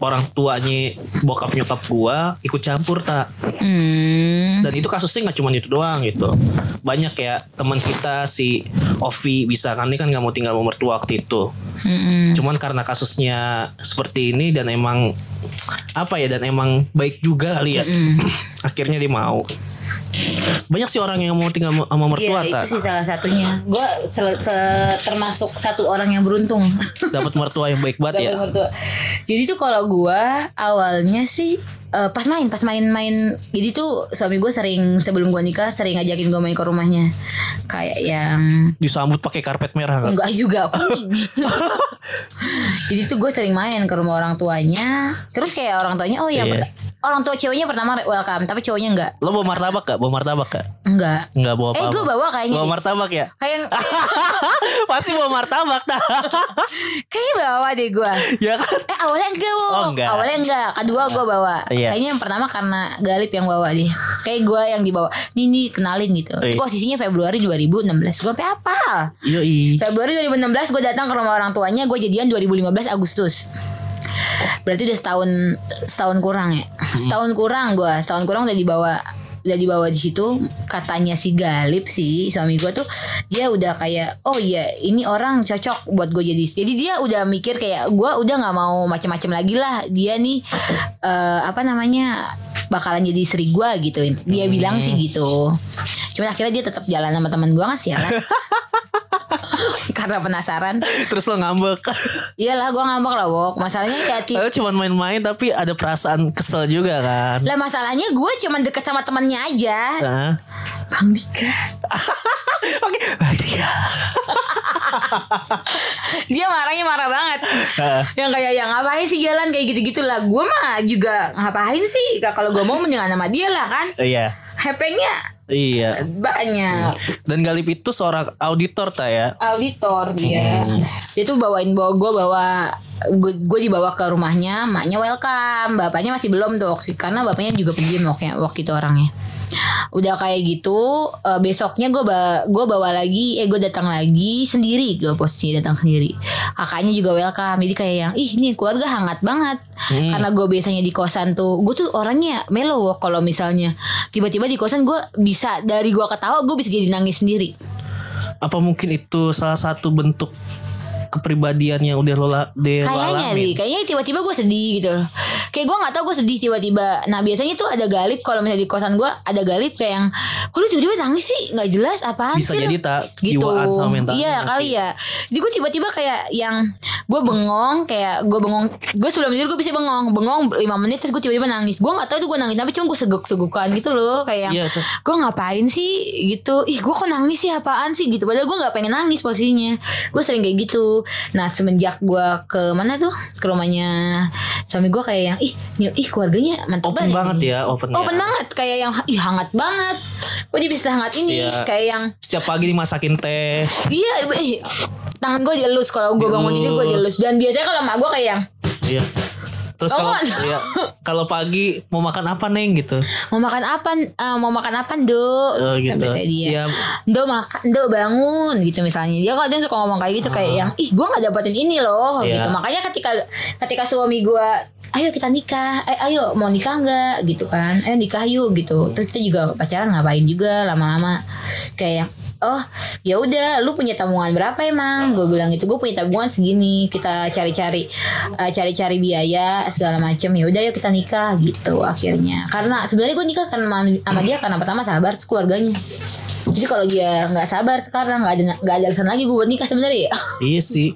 orang tuanya bokap nyokap gue ikut campur tak Hmm. dan itu kasusnya nggak cuma itu doang gitu. Banyak ya teman kita si Ovi bisa kan? Ini kan nggak mau tinggal sama mertua waktu itu. Mm-mm. cuman karena kasusnya seperti ini dan emang apa ya dan emang baik juga kali ya. Akhirnya dia mau banyak sih orang yang mau tinggal sama mertua Iya itu sih salah satunya. Gue termasuk satu orang yang beruntung. dapat mertua yang baik banget ya Dapat mertua. Jadi tuh kalau gua awalnya sih eh, pas main, pas main-main. Jadi tuh suami gue sering sebelum gua nikah sering ngajakin gua main ke rumahnya. Kayak yang disambut pakai karpet merah kan? enggak juga. Jadi tuh gue sering main ke rumah orang tuanya. Terus kayak orang tuanya oh ya Iya. orang tua ceweknya pertama welcome, tapi cowoknya enggak. lo bawa martabak gak bawa martabak gak Enggak. nggak bawa Eh apa gue bawa kayaknya bawa martabak ya Kayak pasti bawa martabak tak kayaknya bawa deh gue. ya kan Eh awalnya enggak Wo. Oh, enggak. Awalnya enggak Kedua gue bawa Iya. Kayaknya yang pertama karena Galip yang bawa deh Kayak gue yang dibawa. Nih nih kenalin gitu. Iya. Posisinya Februari 2016 Gue apa? Yoi. Februari 2016 gue datang ke rumah orang tuanya Gue jadian 2015 Agustus. Berarti udah setahun Setahun kurang ya? Setahun kurang gue Setahun kurang udah dibawa udah dibawa di situ katanya si Galip sih suami gue tuh dia udah kayak oh iya ini orang cocok buat gue jadi jadi dia udah mikir kayak gue udah nggak mau macem-macem lagi lah dia nih eh, apa namanya bakalan jadi istri gue gitu. Dia bilang sih gitu. Cuman akhirnya dia tetap jalan sama teman gue nggak sialan karena penasaran. Terus lo ngambek. Iyalah gue ngambek lah wok. Masalahnya kayak ti- lo cuma main-main tapi ada perasaan kesel juga kan? Lah masalahnya gue cuman deket sama temannya aja. Nah. bang Dika. Oke, baik ya. dia marahnya marah banget. Heeh. yang kayak yang ngapain sih jalan kayak gitu-gitu lah. Gue mah juga ngapain sih? Kalau gue mau mendingan sama dia lah kan. Iya. hepengnya Iya. banyak Dan Galip itu seorang auditor tak ya? auditor dia dia tuh bawain bawa gue bawa gue, gue dibawa ke rumahnya maknya welcome. Bapaknya masih belum tuh karena bapaknya juga pendiam waktu, waktu itu orangnya. Udah kayak gitu eh, besoknya gue ba gue bawa lagi eh gue datang lagi sendiri gue posisi datang sendiri. Kakaknya juga welcome jadi kayak yang ih ini keluarga hangat banget. Karena gue biasanya di kosan tuh gue tuh orangnya melo kalau misalnya tiba-tiba di kosan gue bisa dari gue ketawa gue bisa jadi nangis sendiri. Apa mungkin itu salah satu bentuk kepribadian yang udah lo lo Kayaknya deh, kayaknya tiba-tiba gue sedih gitu loh. Kayak gue nggak tahu gue sedih tiba-tiba. Nah biasanya tuh ada galip kalau misalnya di kosan gue ada galip kayak yang, kok lu tiba-tiba nangis sih? Nggak jelas apaan Bisa sih? lu?" jadi tak gitu. sama mentalnya Iya kali ya. Jadi gue tiba-tiba kayak yang gue bengong, kayak gue bengong. Gue sebelum tidur gue bisa bengong, bengong 5 menit terus gue tiba-tiba nangis. Gue nggak tahu tuh gue nangis tapi cuma gue seguk-segukan gitu loh, kayak Iya, tuh. gue ngapain sih gitu ih gue kok nangis sih apaan sih gitu padahal gue nggak pengen nangis posisinya gue sering kayak gitu nah semenjak gue ke mana tuh ke rumahnya suami gue kayak yang ih nih- ih keluarganya mantap Open banget ya, open, open ya. banget kayak yang ih hangat banget kok dia bisa hangat ini Iya. kayak yang Setiap pagi dimasakin teh. iya tangan gue dielus kalau gue bangun tidur gue dielus dan biasanya kalau emak gue kayak yang Iya. Terus kalau iya, kalau pagi mau makan apa neng gitu? mau makan apa eh, mau makan apa do Oh, gitu. Biasanya dia Iya. Do makan, do bangun gitu misalnya dia kadang suka ngomong kayak gitu kayak yang ih gue nggak dapetin ini loh Ah. Iya. gitu makanya ketika ketika suami gue ayo kita nikah, eh, ayo mau nikah nggak gitu kan, ayo nikah yuk gitu terus kita juga pacaran ngapain juga lama-lama kayak oh ya udah lu punya tabungan berapa emang? Gue bilang gitu gue punya tabungan segini kita cari-cari eh, cari-cari biaya segala macem. Ya udah yuk kita nikah gitu akhirnya. Karena sebenarnya gue nikah kan sama, dia karena pertama sabar keluarganya. Jadi kalau dia nggak sabar sekarang nggak ada nggak ada alasan lagi gue buat nikah sebenarnya. Ya Iya sih.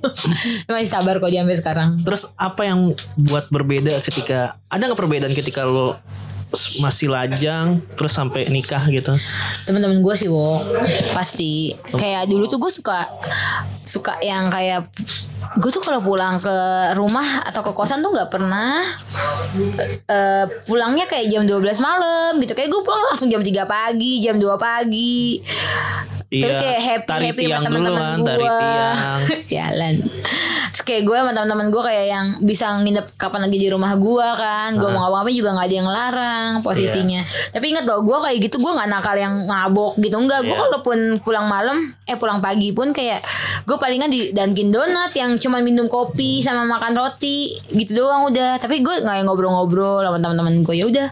masih sabar kok dia sampai sekarang. Terus apa yang buat berbeda ketika ada nggak perbedaan ketika lo masih lajang terus sampai nikah gitu? teman-teman gue sih wo. Pasti. Kayak dulu tuh gue suka suka yang kayak gue tuh kalau pulang ke rumah atau ke kosan tuh nggak pernah eh, pulangnya kayak jam 12 malam gitu kayak gue pulang langsung jam 3 pagi jam 2 pagi Terus Iya, kayak happy tarik happy sama teman-teman kan, gue. Sialan. Terus kayak gue sama teman-teman gue kayak yang bisa nginep kapan lagi di rumah gue kan. Gue mau ngapa-ngapain juga nggak ada yang larang posisinya. Tapi ingat loh gue kayak gitu gue nggak nakal yang ngabok gitu enggak. Gue Iya. kalaupun pulang malam eh pulang pagi pun kayak gue palingan di Dunkin Donat yang cuma minum kopi sama makan roti gitu doang udah. Tapi gue nggak ngobrol-ngobrol sama teman-teman gue ya udah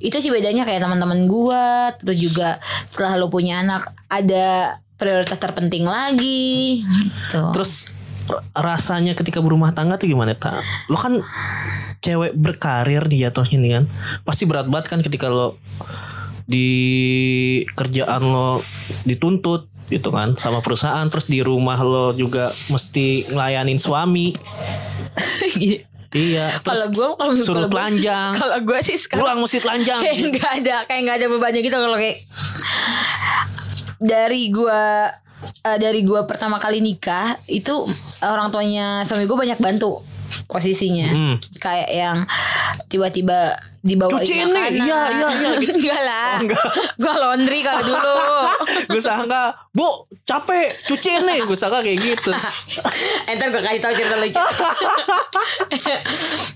itu sih bedanya kayak teman-teman gua terus juga setelah lo punya anak ada prioritas terpenting lagi gitu Terus rasanya ketika berumah tangga tuh gimana tak? Lo kan cewek berkarir nih jatuhnya nih kan. Pasti berat banget kan ketika lo di kerjaan lo dituntut gitu kan sama perusahaan terus di rumah lo juga mesti ngelayanin suami. Iya, kalau gua kalau suruh kalau gua- telanjang. kalau gua sih sekarang pulang mesti telanjang. kayak nggak ada kayak nggak ada bebannya gitu kalau kayak dari gua eh, dari gua pertama kali nikah itu orang tuanya suami gua banyak bantu posisinya Hmm. kayak yang tiba-tiba dibawain Cuciin nih, makanan. Iya, iya, iya, enggak lah. Gua laundry kalau dulu. Gue sangka bu capek. Cuciin nih gue sangka kayak gitu. Entar gue kasih tau cerita lucu.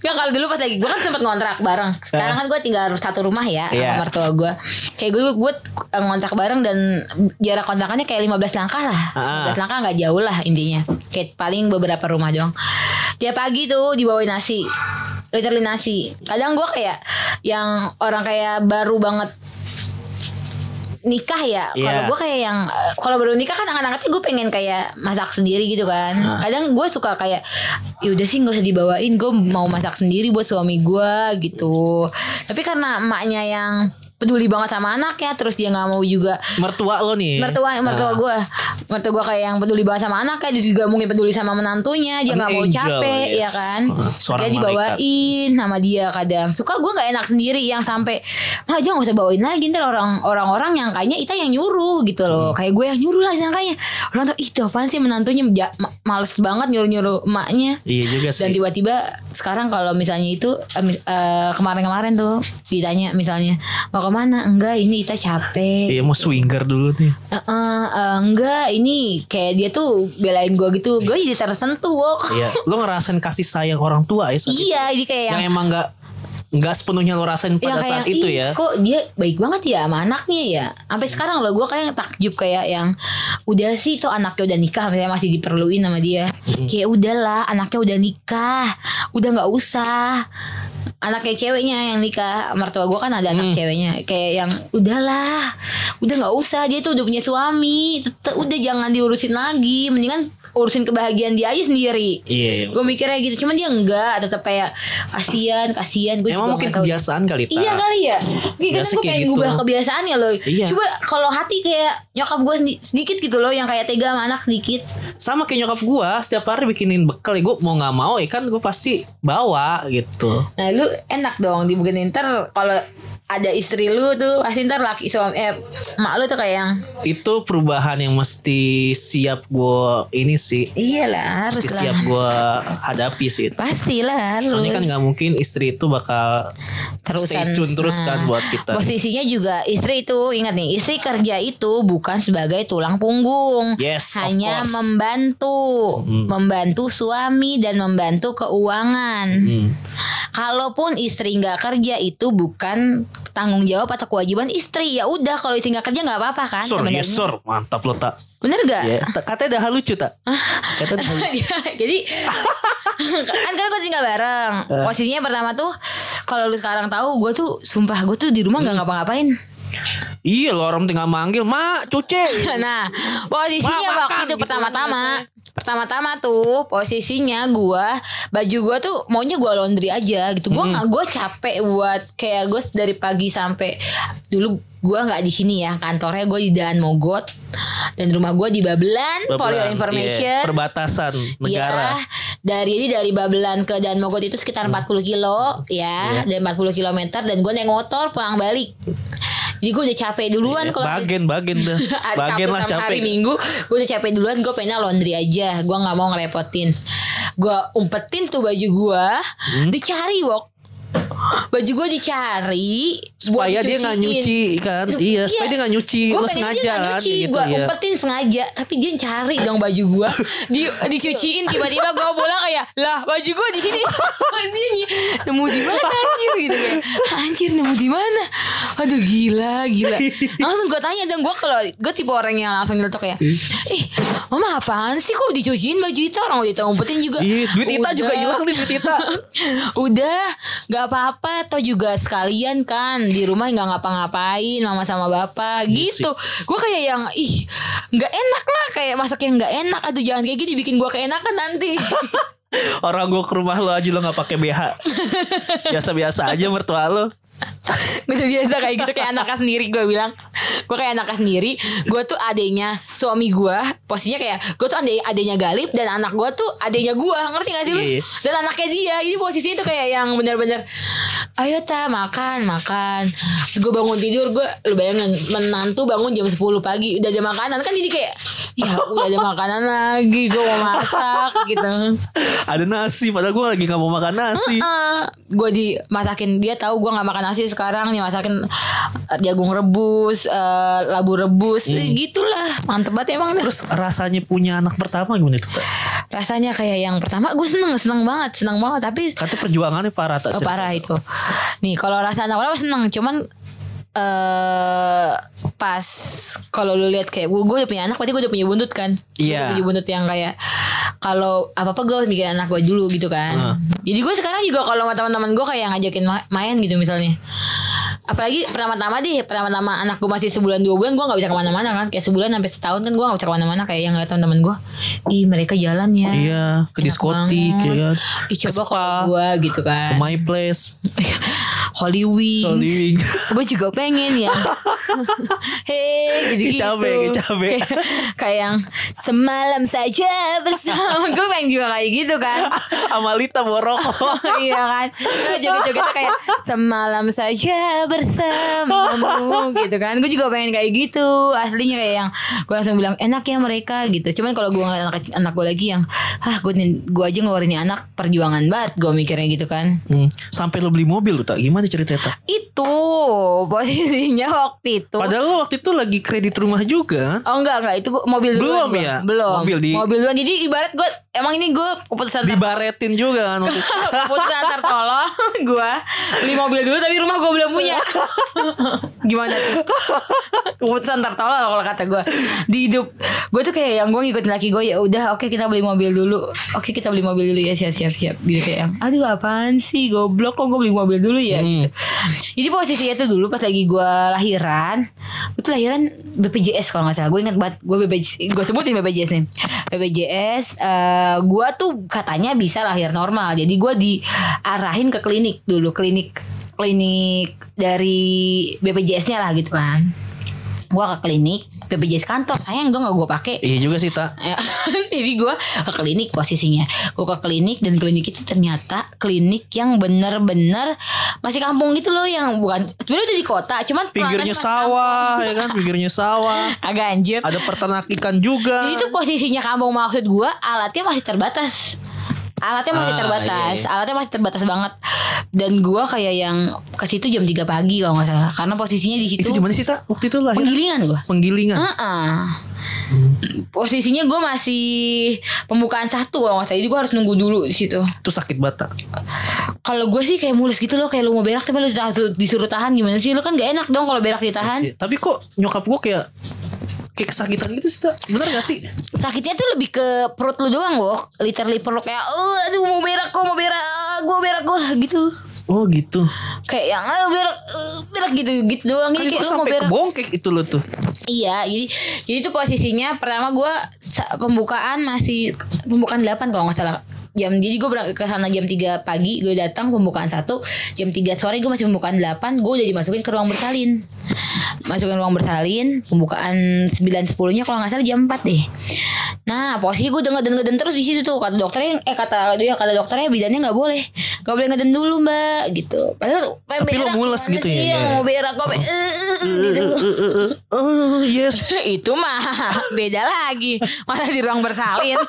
Ya kalau dulu pas lagi Gue kan sempet ngontrak bareng. Sekarang kan gue tinggal satu rumah ya Iya. Sama mertua gue Kayak gue gue ngontrak bareng Dan jarak kontrakannya kayak 15 langkah lah. Ah. 15 langkah gak jauh lah intinya. Kayak paling beberapa rumah doang. Tiap pagi tuh dibawain nasi. Literally nasi. Kadang gue kayak Yang orang kayak baru banget nikah ya kalau Iya. gue kayak yang kalau baru nikah kan anak-anaknya gue pengen kayak masak sendiri gitu kan Ah. kadang gue suka kayak ya udah sih nggak usah dibawain gue mau masak sendiri buat suami gue gitu tapi karena emaknya yang peduli banget sama anaknya terus dia nggak mau juga mertua lo nih. Mertua mertua Ah. gue mertua gue kayak yang peduli banget sama anaknya dia juga mungkin peduli sama menantunya dia nggak mau capek yes. ya kan? Ah, seorang dia dibawain sama dia kadang. Suka gue nggak enak sendiri yang sampai ah jangan nggak usah bawain lagi ntar orang orang-orang yang kayaknya kita yang nyuruh gitu loh. Hmm. kayak gue yang nyuruh lah sangkanya orang tuh itu apaan sih menantunya? Ja- ma- males banget nyuruh nyuruh emaknya. Iya juga dan sih. tiba-tiba sekarang kalau misalnya itu eh, kemarin-kemarin tuh ditanya misalnya ke mana? Enggak ini Ita capek. Iya mau swinger dulu nih. Eh, eh, eh, enggak ini kayak dia tuh belain gue gitu. Gue jadi tersentuh wok. Iya lo ngerasain kasih sayang orang tua ya iya ini kayak yang yang emang nggak nggak sepenuhnya lo rasain pada kayak saat itu "Ih, ya? kok dia baik banget ya sama anaknya ya? Sampai sekarang loh gue kayak takjub kayak yang udah sih tuh anaknya udah nikah misalnya masih diperluin sama dia. Kayak udahlah anaknya udah nikah. Udah nggak usah anaknya ceweknya yang nikah mertua gue kan ada anak ceweknya. Kayak yang udahlah udah nggak usah dia tuh udah punya suami Tetep- udah jangan diurusin lagi mendingan urusin kebahagiaan dia aja sendiri. Iya gue mikirnya gitu cuman dia enggak tetap kayak kasihan kasihan gue emang mungkin kebiasaan kali Iya kali ya. Gue Biasa gue pengen gitu. ngubah kebiasaannya loh. Iya. Coba kalau hati kayak Nyokap gue sedikit gitu loh Yang kayak tega sama anak sedikit. Sama kayak nyokap gua setiap hari bikinin bekal. Ya gue mau nggak mau ya kan gue pasti bawa gitu. Nah lu enak dong Dibikinin ntar Kalau ada istri lu tuh Pasti ntar laki suami Eh mak lu tuh kayak yang itu perubahan yang mesti siap gue ini sih Iyalah harus lah siap gue hadapi sih Pastilah harus soalnya kan nggak mungkin istri itu bakal stay terusan tune terus Nah, kan buat kita Posisinya juga istri itu ingat nih, istri kerja itu bukan sebagai tulang punggung. Yes, hanya membantu, membantu suami dan membantu keuangan. Hmm. Kalaupun istri nggak kerja itu bukan tanggung jawab atau kewajiban istri. Ya udah kalau istri nggak kerja nggak apa-apa kan Sur, sebenarnya. yes, sur. Mantap lo tak. Bener gak? Ta- katanya dah lucu tak. Katanya dah lucu. Jadi kan kan gue tinggal bareng. Eh. Posisinya pertama tuh kalau lu sekarang tahu gue tuh sumpah gue tuh di rumah Hmm. nggak ngapa-ngapain. Iya lo orang tinggal manggil mak cuci. Nah, posisinya Wah, waktu itu gitu pertama-tama, kan pertama-tama tuh posisinya gua baju gua tuh maunya gua laundry aja gitu. Gua nggak gua capek buat kayak gue dari pagi sampai dulu gua nggak di sini ya kantornya gue di Daan Mogot dan rumah gua di Babelan, for your Babelan, information. iya, perbatasan negara. Iya, dari ini dari Babelan ke Dan Mogot itu sekitar 40 kilo ya, dan 40 km dan gue naik motor pulang balik. Jadi gue udah capek duluan kalau bagian bagian dah bagian lah sama hari capek Minggu gue udah capek duluan gue pengen laundry aja gue nggak mau ngerepotin gue umpetin tuh baju gue Hmm? dicari wok baju gue dicari supaya dia nggak nyuci kan? Iya supaya dia nggak nyuci Gue sengaja dia nggak kan nyuci, kayak gitu gue ya umpetin sengaja, tapi dia cari dong baju gue, di dicuciin tiba-tiba gue pulang kayak lah baju gue di sini, dia nemu di mana anjir? Gitu kayak anjir nemu di mana, aduh gila gila, langsung gue tanya dong gue kalau gue tipe orang yang langsung nyeletuk kayak, ih. Mama apaan sih kok dicuciin baju itu orang udah umpetin juga, Ih, duit Ita juga hilang nih duit Ita Udah. Nggak apa-apa Atau juga sekalian kan Di rumah nggak ngapa-ngapain Mama sama bapak Iya Gitu. Gue kayak yang Ih nggak enak lah Kayak masak yang nggak enak Aduh jangan kayak gini Bikin gue keenakan nanti. Orang gua ke rumah lo aja lo nggak pakai BH biasa-biasa aja mertua lo Gue udah biasa kayak gitu Kayak anaknya sendiri. Gue bilang Gue kayak anaknya sendiri. Gue tuh adenya Suami gue Posisinya kayak Gue tuh adek, adenya Galip Dan anak gue tuh adenya gue Ngerti gak sih lu. Dan anaknya dia. Jadi posisinya tuh kayak yang bener-bener Ayo ta makan Makan. Gue bangun tidur Gue Lu bayangin Menantu bangun jam 10 pagi. Udah ada makanan. Kan jadi kayak Ya udah ada makanan lagi Gue mau masak gitu. Ada nasi padahal gua lagi nggak mau makan nasi. Gue dimasakin dia tahu gue nggak makan nasi sekarang nih? Masakin eh, jagung rebus eh, labu rebus. Eh, gitulah. Mantep banget emang dah. terus rasanya punya anak pertama gimana tuh Tak? rasanya kayak yang pertama gue seneng seneng banget seneng banget. Tapi kata perjuangannya parah tak oh, parah itu. Nih kalau rasa anak pertama seneng. Cuman eh pas kalau lu lihat kayak gue udah punya anak berarti gue udah punya buntut kan Iya. udah punya buntut yang kayak kalau apa apa gue harus mikirin anak gue dulu gitu kan Ah. jadi gue sekarang juga kalau sama teman-teman gue kayak ngajakin ma- main gitu misalnya apalagi pertama-tama deh pertama-tama anak gue masih sebulan dua bulan gue nggak bisa ke mana-mana kan. Kayak sebulan sampai setahun kan gue nggak bisa ke mana-mana. Kayak yang ngeliat teman-teman gue ih mereka jalan ya. Iya ke diskotik ya kan? Ih ke coba kalau gue gitu ke kan my place. Holy Wings Holy Wing. gue juga pengen ya. Hei gitu gitu Kecabe, kecabe. kayak, kayak yang semalam saja bersama. Gue pengen juga kayak gitu kan. Amalita rokok iya kan? Joget-jogetnya kayak semalam saja bersamamu gitu kan. Gue juga pengen kayak gitu. Aslinya kayak yang gue langsung bilang enak ya mereka gitu. Cuman kalau gue anak anak gue lagi yang ah gue gue aja ngeluarin anak perjuangan banget gue mikirnya gitu kan. Hmm, sampai lo beli mobil tuh tak gimana ceritanya tak itu posisinya waktu itu. Padahal lo waktu itu lagi kredit rumah juga. Oh enggak enggak. Itu mobil duluan Belum gua. ya? Belum. Mobil di- duluan. Jadi ibarat gue Emang ini gue keputusan dibaretin juga kan itu. Keputusan antar tolong Gue Beli mobil dulu Tapi rumah gue belum punya. Gimana tuh? Keputusan antar tolong Kalau kata gue Di hidup Gue tuh kayak yang gue ngikutin laki gue Ya udah oke kita beli mobil dulu. Oke kita beli mobil dulu ya Siap siap siap. Gitu kayak yang Aduh apaan sih Goblok kok gue beli mobil dulu ya? Gitu. Jadi posisinya tuh dulu Pas lagi gue lahiran tuh lahiran BPJS kalau nggak salah. Gue ingat banget Gue BPJS Gue sebutin BPJS nih. BPJS eh, Gue tuh katanya bisa lahir normal. Jadi gue diarahin ke klinik dulu Klinik Klinik dari BPJS-nya lah gitu kan Gue ke klinik BPJS kantor Sayang dong gak gue pakai. Iya juga sih tak Ya, Jadi gue ke klinik posisinya. Gue ke klinik dan klinik itu ternyata klinik yang bener-bener Masih kampung gitu loh yang bukan Sebenernya udah di kota Cuman pinggirnya sawah ya kan? Pinggirnya sawah. Agak anjir. Ada peternak ikan juga. Jadi itu posisinya kampung maksud gue Alatnya masih terbatas Alatnya masih Ah, terbatas iya, iya. Alatnya masih terbatas banget Dan gue kayak yang ke situ jam 3 pagi kalau nggak salah Karena posisinya di situ itu di mana sih tak waktu itu lahir Penggilingan gue penggilingan Heeh. Posisinya gue masih pembukaan satu kalau nggak salah. Jadi gue harus nunggu dulu di situ. itu sakit bata Kalau gue sih kayak mulus gitu loh, kayak lu mau berak tapi lu disuruh- tahan gimana sih? Lu kan gak enak dong kalau berak ditahan. Sih. tapi kok nyokap gue kayak kayak kesakitan gitu sih tak bener gak sih Sakitnya tuh lebih ke perut lu doang, Wok. Literally perut kayak, "Oh, aduh mau berak kok, mau berak, gue berak gue." gitu. oh gitu kayak yang ah, berak eh, berak gitu gitu doang Kan kayak lu mau berak kebongkek itu lo tuh. Iya, jadi jadi itu posisinya pertama gue pembukaan masih pembukaan 8 kalau nggak salah jam jadi gue berangkat ke sana jam 3 pagi gue datang pembukaan satu jam 3 sore gue masih pembukaan 8 gue udah dimasukin ke ruang bersalin masukin ruang bersalin pembukaan 9 10 nya kalau nggak salah jam 4 deh. Nah posisi gue udah ngeden terus di situ tuh. Kata dokternya eh kata dia kata dokternya bidannya nggak boleh. Nggak boleh ngeden dulu mbak gitu. Padahal Tapi lo mules gitu ya, iya ya. mau berak gue yes. itu mah beda lagi. Malah di ruang bersalin.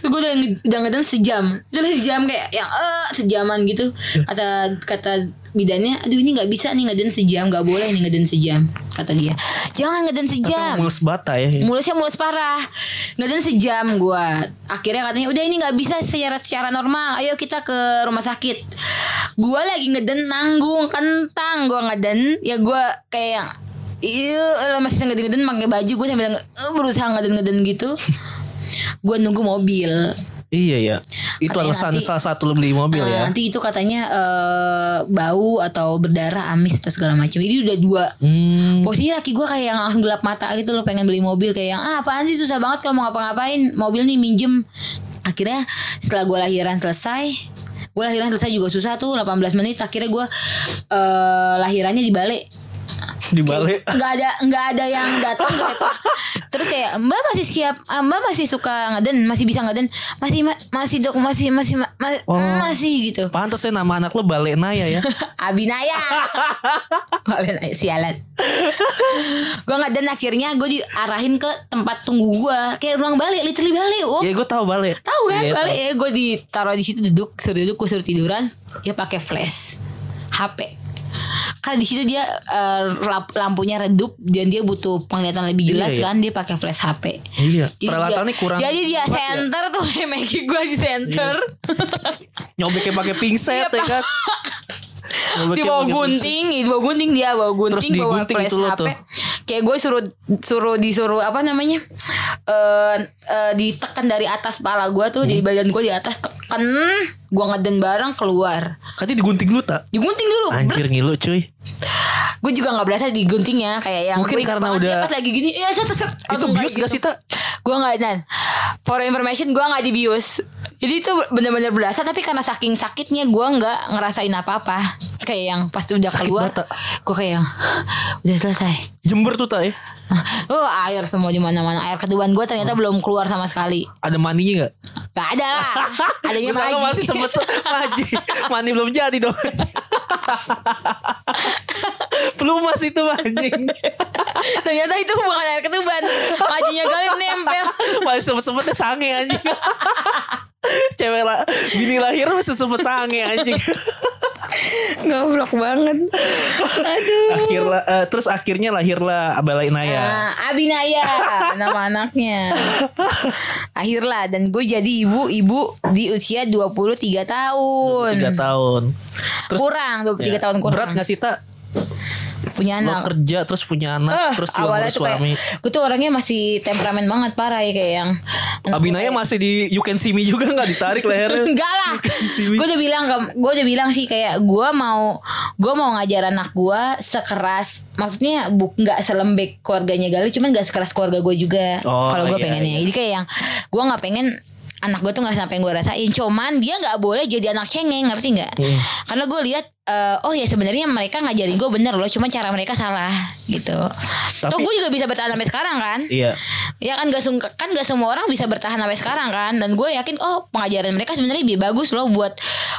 Gue udah udah ngeden sejam. Udah sejam kayak yang eh sejaman gitu. Kata kata bidannya aduh ini nggak bisa nih ngeden sejam nggak boleh nih ngeden sejam kata dia. Jangan ngeden sejam. Mulus bata ya. mulusnya mulus parah. Ngeden sejam gua. Akhirnya katanya udah ini nggak bisa secara secara normal. Ayo kita ke rumah sakit. Gua lagi ngeden nanggung kentang gua ngeden. Ya gua kayak iya masih ngeden ngeden pakai baju. Gue sambil berusaha ngeden ngeden gitu. Gua nunggu mobil Iya ya. Itu Katanya alasan nanti- salah satu beli mobil Eh, ya. nanti itu katanya eh, bau atau berdarah amis atau segala macam. Ini udah dua. Hmm. Posisinya laki gue kayak yang langsung gelap mata gitu loh pengen beli mobil. Kayak yang ah apaan sih? Susah banget kalau mau ngapa-ngapain. Mobil nih minjem. Akhirnya setelah gue lahiran selesai gue lahiran selesai juga susah tuh 18 menit. Akhirnya gue eh lahirannya di balai Di balik. nggak ada nggak ada yang datang gitu. terus kayak mbak masih siap ah, mbak masih suka ngeden masih bisa ngeden masih ma- masih dok masih masih ma- ma- Oh. masih gitu Pantas ya nama anak lo Balik Naya ya. Abinaya Abinaya sialan Gue nggak dan akhirnya gue diarahin ke tempat tunggu gue Kayak ruang balik Literally balik oh. ya gue tahu Balik. Tahu kan Iya, balik tahu. ya Gue ditaruh di situ duduk Suruh duduk gue suruh tiduran Dia pakai flash HP Karena di situ dia lamp- lampunya redup dan dia butuh penglihatan lebih jelas Iya, iya. kan dia pakai flash HP. Iya. Jadi Peralatannya dia- kurang. Jadi dia kuat ya. center tuh Maggie gue di center. Nyobeknya pakai pingset Iya, ya kan. Di bawah gunting, di bawah gunting dia bawa gunting, bawa digunting flash HP. tuh. Kayak gue suruh suruh disuruh apa namanya? Eh eh, ditekan dari atas kepala gue tuh Hmm. di badan gue di atas tekan, gue ngeden bareng keluar. Katanya digunting dulu tak? Digunting dulu. Anjir ngilu cuy. Gue juga nggak berasa diguntingnya kayak yang Mungkin karena udah- pas lagi gini, ya set set. set, Itu bius gak sih tak? Gue nggak dan For information gue nggak dibius. Jadi itu bener-bener berasa Tapi karena saking sakitnya gue nggak ngerasain apa-apa. Kayak yang pas udah Sakit keluar. Gue kayak yang Udah selesai. Jember tuh tak ya? Oh air semua di mana-mana. Air ketuban gue ternyata belum keluar sama sekali. Ada maninya gak? Gak ada. Lah Adanya Misalnya maji masih sempet se- maji. Mani belum jadi dong. Pelumas itu anjing. Ternyata itu bukan air ketuban. Majinya kali nempel Masih sempet-sempetnya sange anjing Cewek lah Bini lahir masih sempet sange anjing Goblok banget Aduh Akhirlah eh, Terus akhirnya lahirlah Abala Inaya Nah, Abinaya nama anaknya. Akhirlah dan gue jadi ibu-ibu di usia 23 tahun. Tiga tahun Terus kurang 23 ya, tahun kurang. Berat gak sih tak? Punya Lo anak. kerja terus punya anak Eh, Terus juga awalnya tuh kayak suami gue tuh orangnya masih temperamen banget parah ya kayak yang Abinaya masih di You Can See Me juga gak ditarik lehernya Enggak lah. Gue udah bilang gue udah bilang sih kayak gue mau gue mau ngajar anak gue sekeras maksudnya bu nggak selembek keluarganya Gali cuman gak sekeras keluarga gue juga Oh, kalau gue iya, pengennya iya. jadi kayak yang gue nggak pengen anak gue tuh apa yang gue rasain. Cuman dia nggak boleh jadi anak cengeng ngerti nggak? Hmm. karena gue lihat eh, oh ya sebenarnya mereka ngajarin gue bener loh cuma cara mereka salah gitu. Tapi- Toh gue juga bisa bertahan sampai sekarang kan? Iya. Ya kan gak, kan gak semua orang bisa bertahan sampai sekarang kan? Dan gue yakin oh pengajaran mereka sebenarnya lebih bagus loh Buat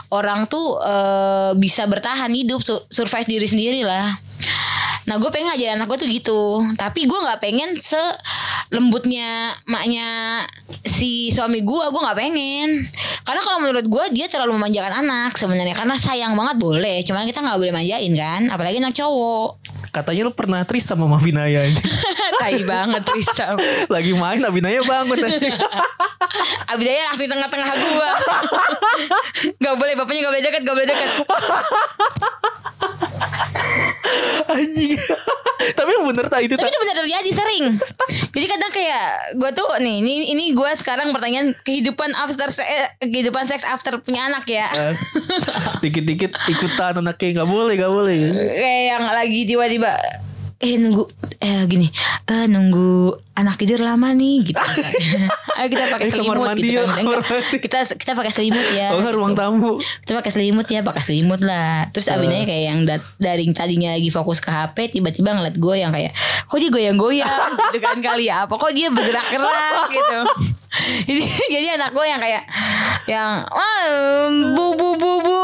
orang tuh eh, bisa bertahan hidup su- Survive diri sendiri lah Nah gue pengen ngajarin anak gue tuh gitu. Tapi gue gak pengen se lembutnya maknya si suami gue Gue gak pengen. Karena kalau menurut gue dia terlalu memanjakan anak sebenarnya. Karena sayang banget boleh Cuman kita gak boleh manjain kan. Apalagi anak cowok Katanya lu pernah trisam sama Abinaya anjing. Tai banget Trisam Lagi main Abinaya bangun anjing. Abidaya langsung di tengah-tengah gua Gak boleh bapaknya gak boleh deket Gak boleh deket Anjing. Tapi yang bener tak itu Tapi itu benar terjadi sering. Jadi kadang kayak gue tuh nih, ini ini gue sekarang pertanyaan kehidupan after se- eh, kehidupan seks after punya anak ya. Eh, Dikit-dikit ikutan anaknya nggak boleh nggak boleh. kayak yang lagi tiba-tiba eh nunggu eh gini eh nunggu anak tidur lama nih gitu. Ayo kita pakai Eh, selimut mandi gitu yuk, kan. mandi. kita kita pakai selimut ya. Oh nggak, ruang gitu. tamu. kita pakai selimut ya pakai selimut lah. Terus Eh. abisnya kayak yang dat- dari tadinya lagi fokus ke HP tiba-tiba ngeliat gue yang kayak kok dia goyang-goyang? Gitu kan kali ya. Apa kok dia bergerak-gerak? Gitu. Jadi jadi anak gue yang kayak yang wah bu bu bu bu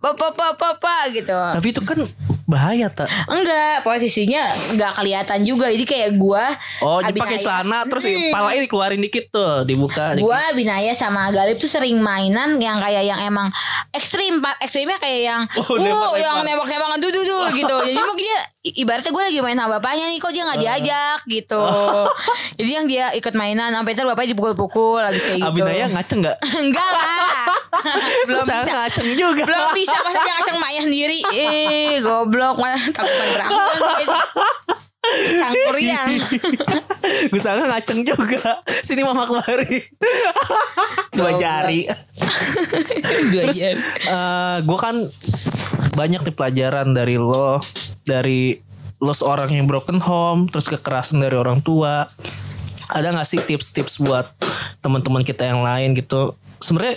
papa papa papa gitu. Tapi itu kan bahaya tak. Enggak, posisinya enggak kelihatan juga. Jadi kayak gua Oh, jadi pakai celana terus Hmm. palanya dikeluarin dikit tuh, dibuka. dikit. Gua Binaya sama Galip tuh sering mainan yang kayak yang emang ekstrim, Pak. Ekstrimnya kayak yang Oh, uh, yang nembak-nembakan duh duh duh gitu. Jadi mungkin dia ibaratnya gue lagi main sama bapaknya nih kok dia nggak diajak gitu. Jadi yang dia ikut mainan sampai ntar bapaknya dipukul-pukul lagi kayak gitu. Abinaya ngaceng nggak? Enggak lah. Belum bisa. ngaceng juga. Belum bisa masa dia ngaceng maknya sendiri. Eh, goblok malah takutan berantem. Sang Korean. Gue sangat ngaceng juga. Sini mama kemari. Dua jari. Dua Terus jam. gue kan banyak nih pelajaran dari lo, dari lo seorang yang broken home, terus kekerasan dari orang tua. Ada gak sih tips-tips buat teman-teman kita yang lain gitu? Sebenarnya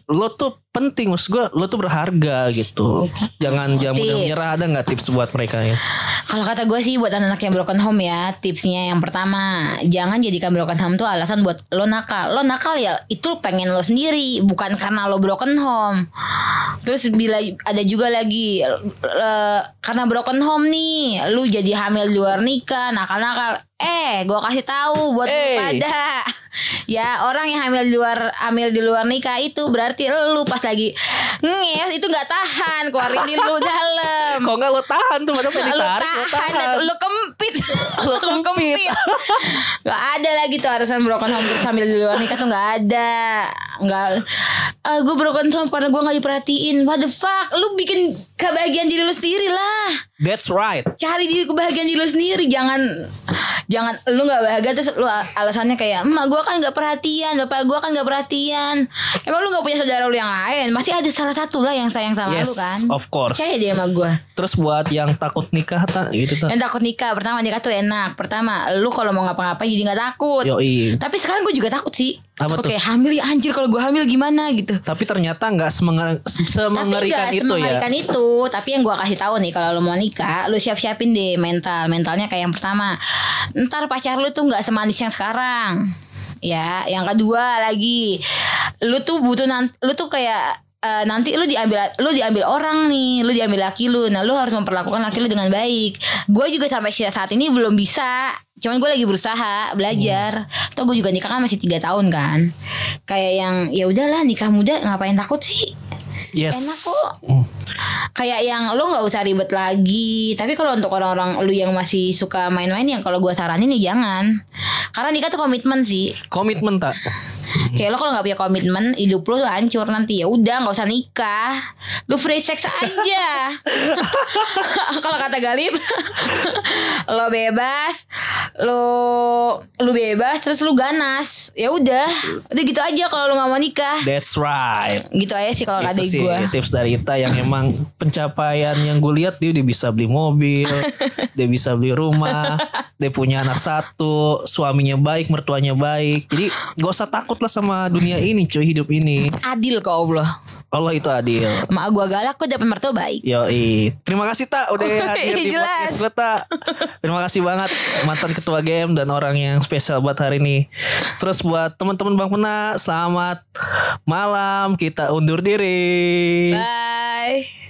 lo tuh penting maksud gue lo tuh berharga gitu. Jangan jangan mudah menyerah ada nggak tips buat mereka ya? Kalau kata gue sih buat anak-anak yang broken home ya Tipsnya yang pertama Jangan jadikan broken home tuh alasan buat lo nakal. Lo nakal ya itu pengen lo sendiri Bukan karena lo broken home. Terus bila ada juga lagi eh, Karena broken home nih Lu jadi hamil di luar nikah Nakal-nakal. Eh gue kasih tahu buat Eh. pada. Ya orang yang hamil di luar Hamil di luar nikah itu Berarti lu pas lagi Nges itu gak tahan. Keluarin di lu dalam. Kok nggak lo tahan tuh? Pengen lu tahan, tahan. lu kempit. Lu kempit. Gak ada lagi tuh alasan broken home terus sambil di luar nikah tuh gak ada. Gak ah, Gue broken home karena gue gak diperhatiin. What the fuck? Lu bikin kebahagiaan diri lu sendiri lah. That's right. Cari diri kebahagiaan diri lu sendiri. Jangan Jangan Lu gak bahagia terus lu alasannya kayak Emak gue kan gak perhatian Bapak gue kan gak perhatian. Emang lu gak punya saudara lu yang lain. Pasti ada salah satu lah yang sayang sama yes lu kan. of course. Percaya dia sama gue terus buat yang takut nikah tak gitu tak yang takut nikah pertama nikah tuh enak. Pertama lu kalau mau ngapa-ngapain jadi nggak takut. Yoi. tapi sekarang gue juga takut sih. Apa takut tuh? kayak hamil ya anjir kalau gue hamil gimana? Gitu. Tapi ternyata nggak semenger- tapi semengerikan nggak itu ya. semengerikan itu. Tapi yang gue kasih tahu nih kalau lu mau nikah lu siap-siapin deh mental. Mentalnya kayak yang pertama ntar pacar lu tuh nggak semanis yang sekarang ya yang kedua lagi lu tuh butuh nanti lu tuh kayak eh, nanti lu diambil lu diambil orang nih lu diambil laki lu. Nah lu harus memperlakukan laki lu dengan baik. Gue juga sampai saat ini belum bisa cuman gue lagi berusaha belajar. Toh gue juga nikah kan masih tiga tahun kan. Kayak yang ya udahlah nikah muda ngapain takut sih? Yes. Enak kok. Kayak yang lo nggak usah ribet lagi. Tapi kalau untuk orang-orang lu yang masih suka main-main yang kalau gua saranin ya jangan. Karena nikah tuh komitmen sih. Komitmen tak kayak lo kalau nggak punya komitmen hidup lo tuh hancur nanti. Ya udah nggak usah nikah. Lu free sex aja. Kalau kata Galip lo bebas lo lu bebas terus lu ganas. Ya udah udah gitu aja kalau lu nggak mau nikah. That's right. Gitu aja sih kalau sih gue tips dari Ita yang emang pencapaian yang gue lihat dia udah bisa beli mobil dia bisa beli rumah dia punya anak satu suaminya baik mertuanya baik. Jadi gak usah takut lah sama dunia ini cuy hidup ini. Adil ke Allah Allah itu adil. Mak gua galak kok dapat mertua baik. Yoi. Terima kasih Tak Udah hadir di podcast gue Tak Terima kasih banget Mantan ketua game Dan orang yang spesial buat hari ini. Terus buat teman-teman Bang Pena Selamat malam. Kita undur diri. Bye.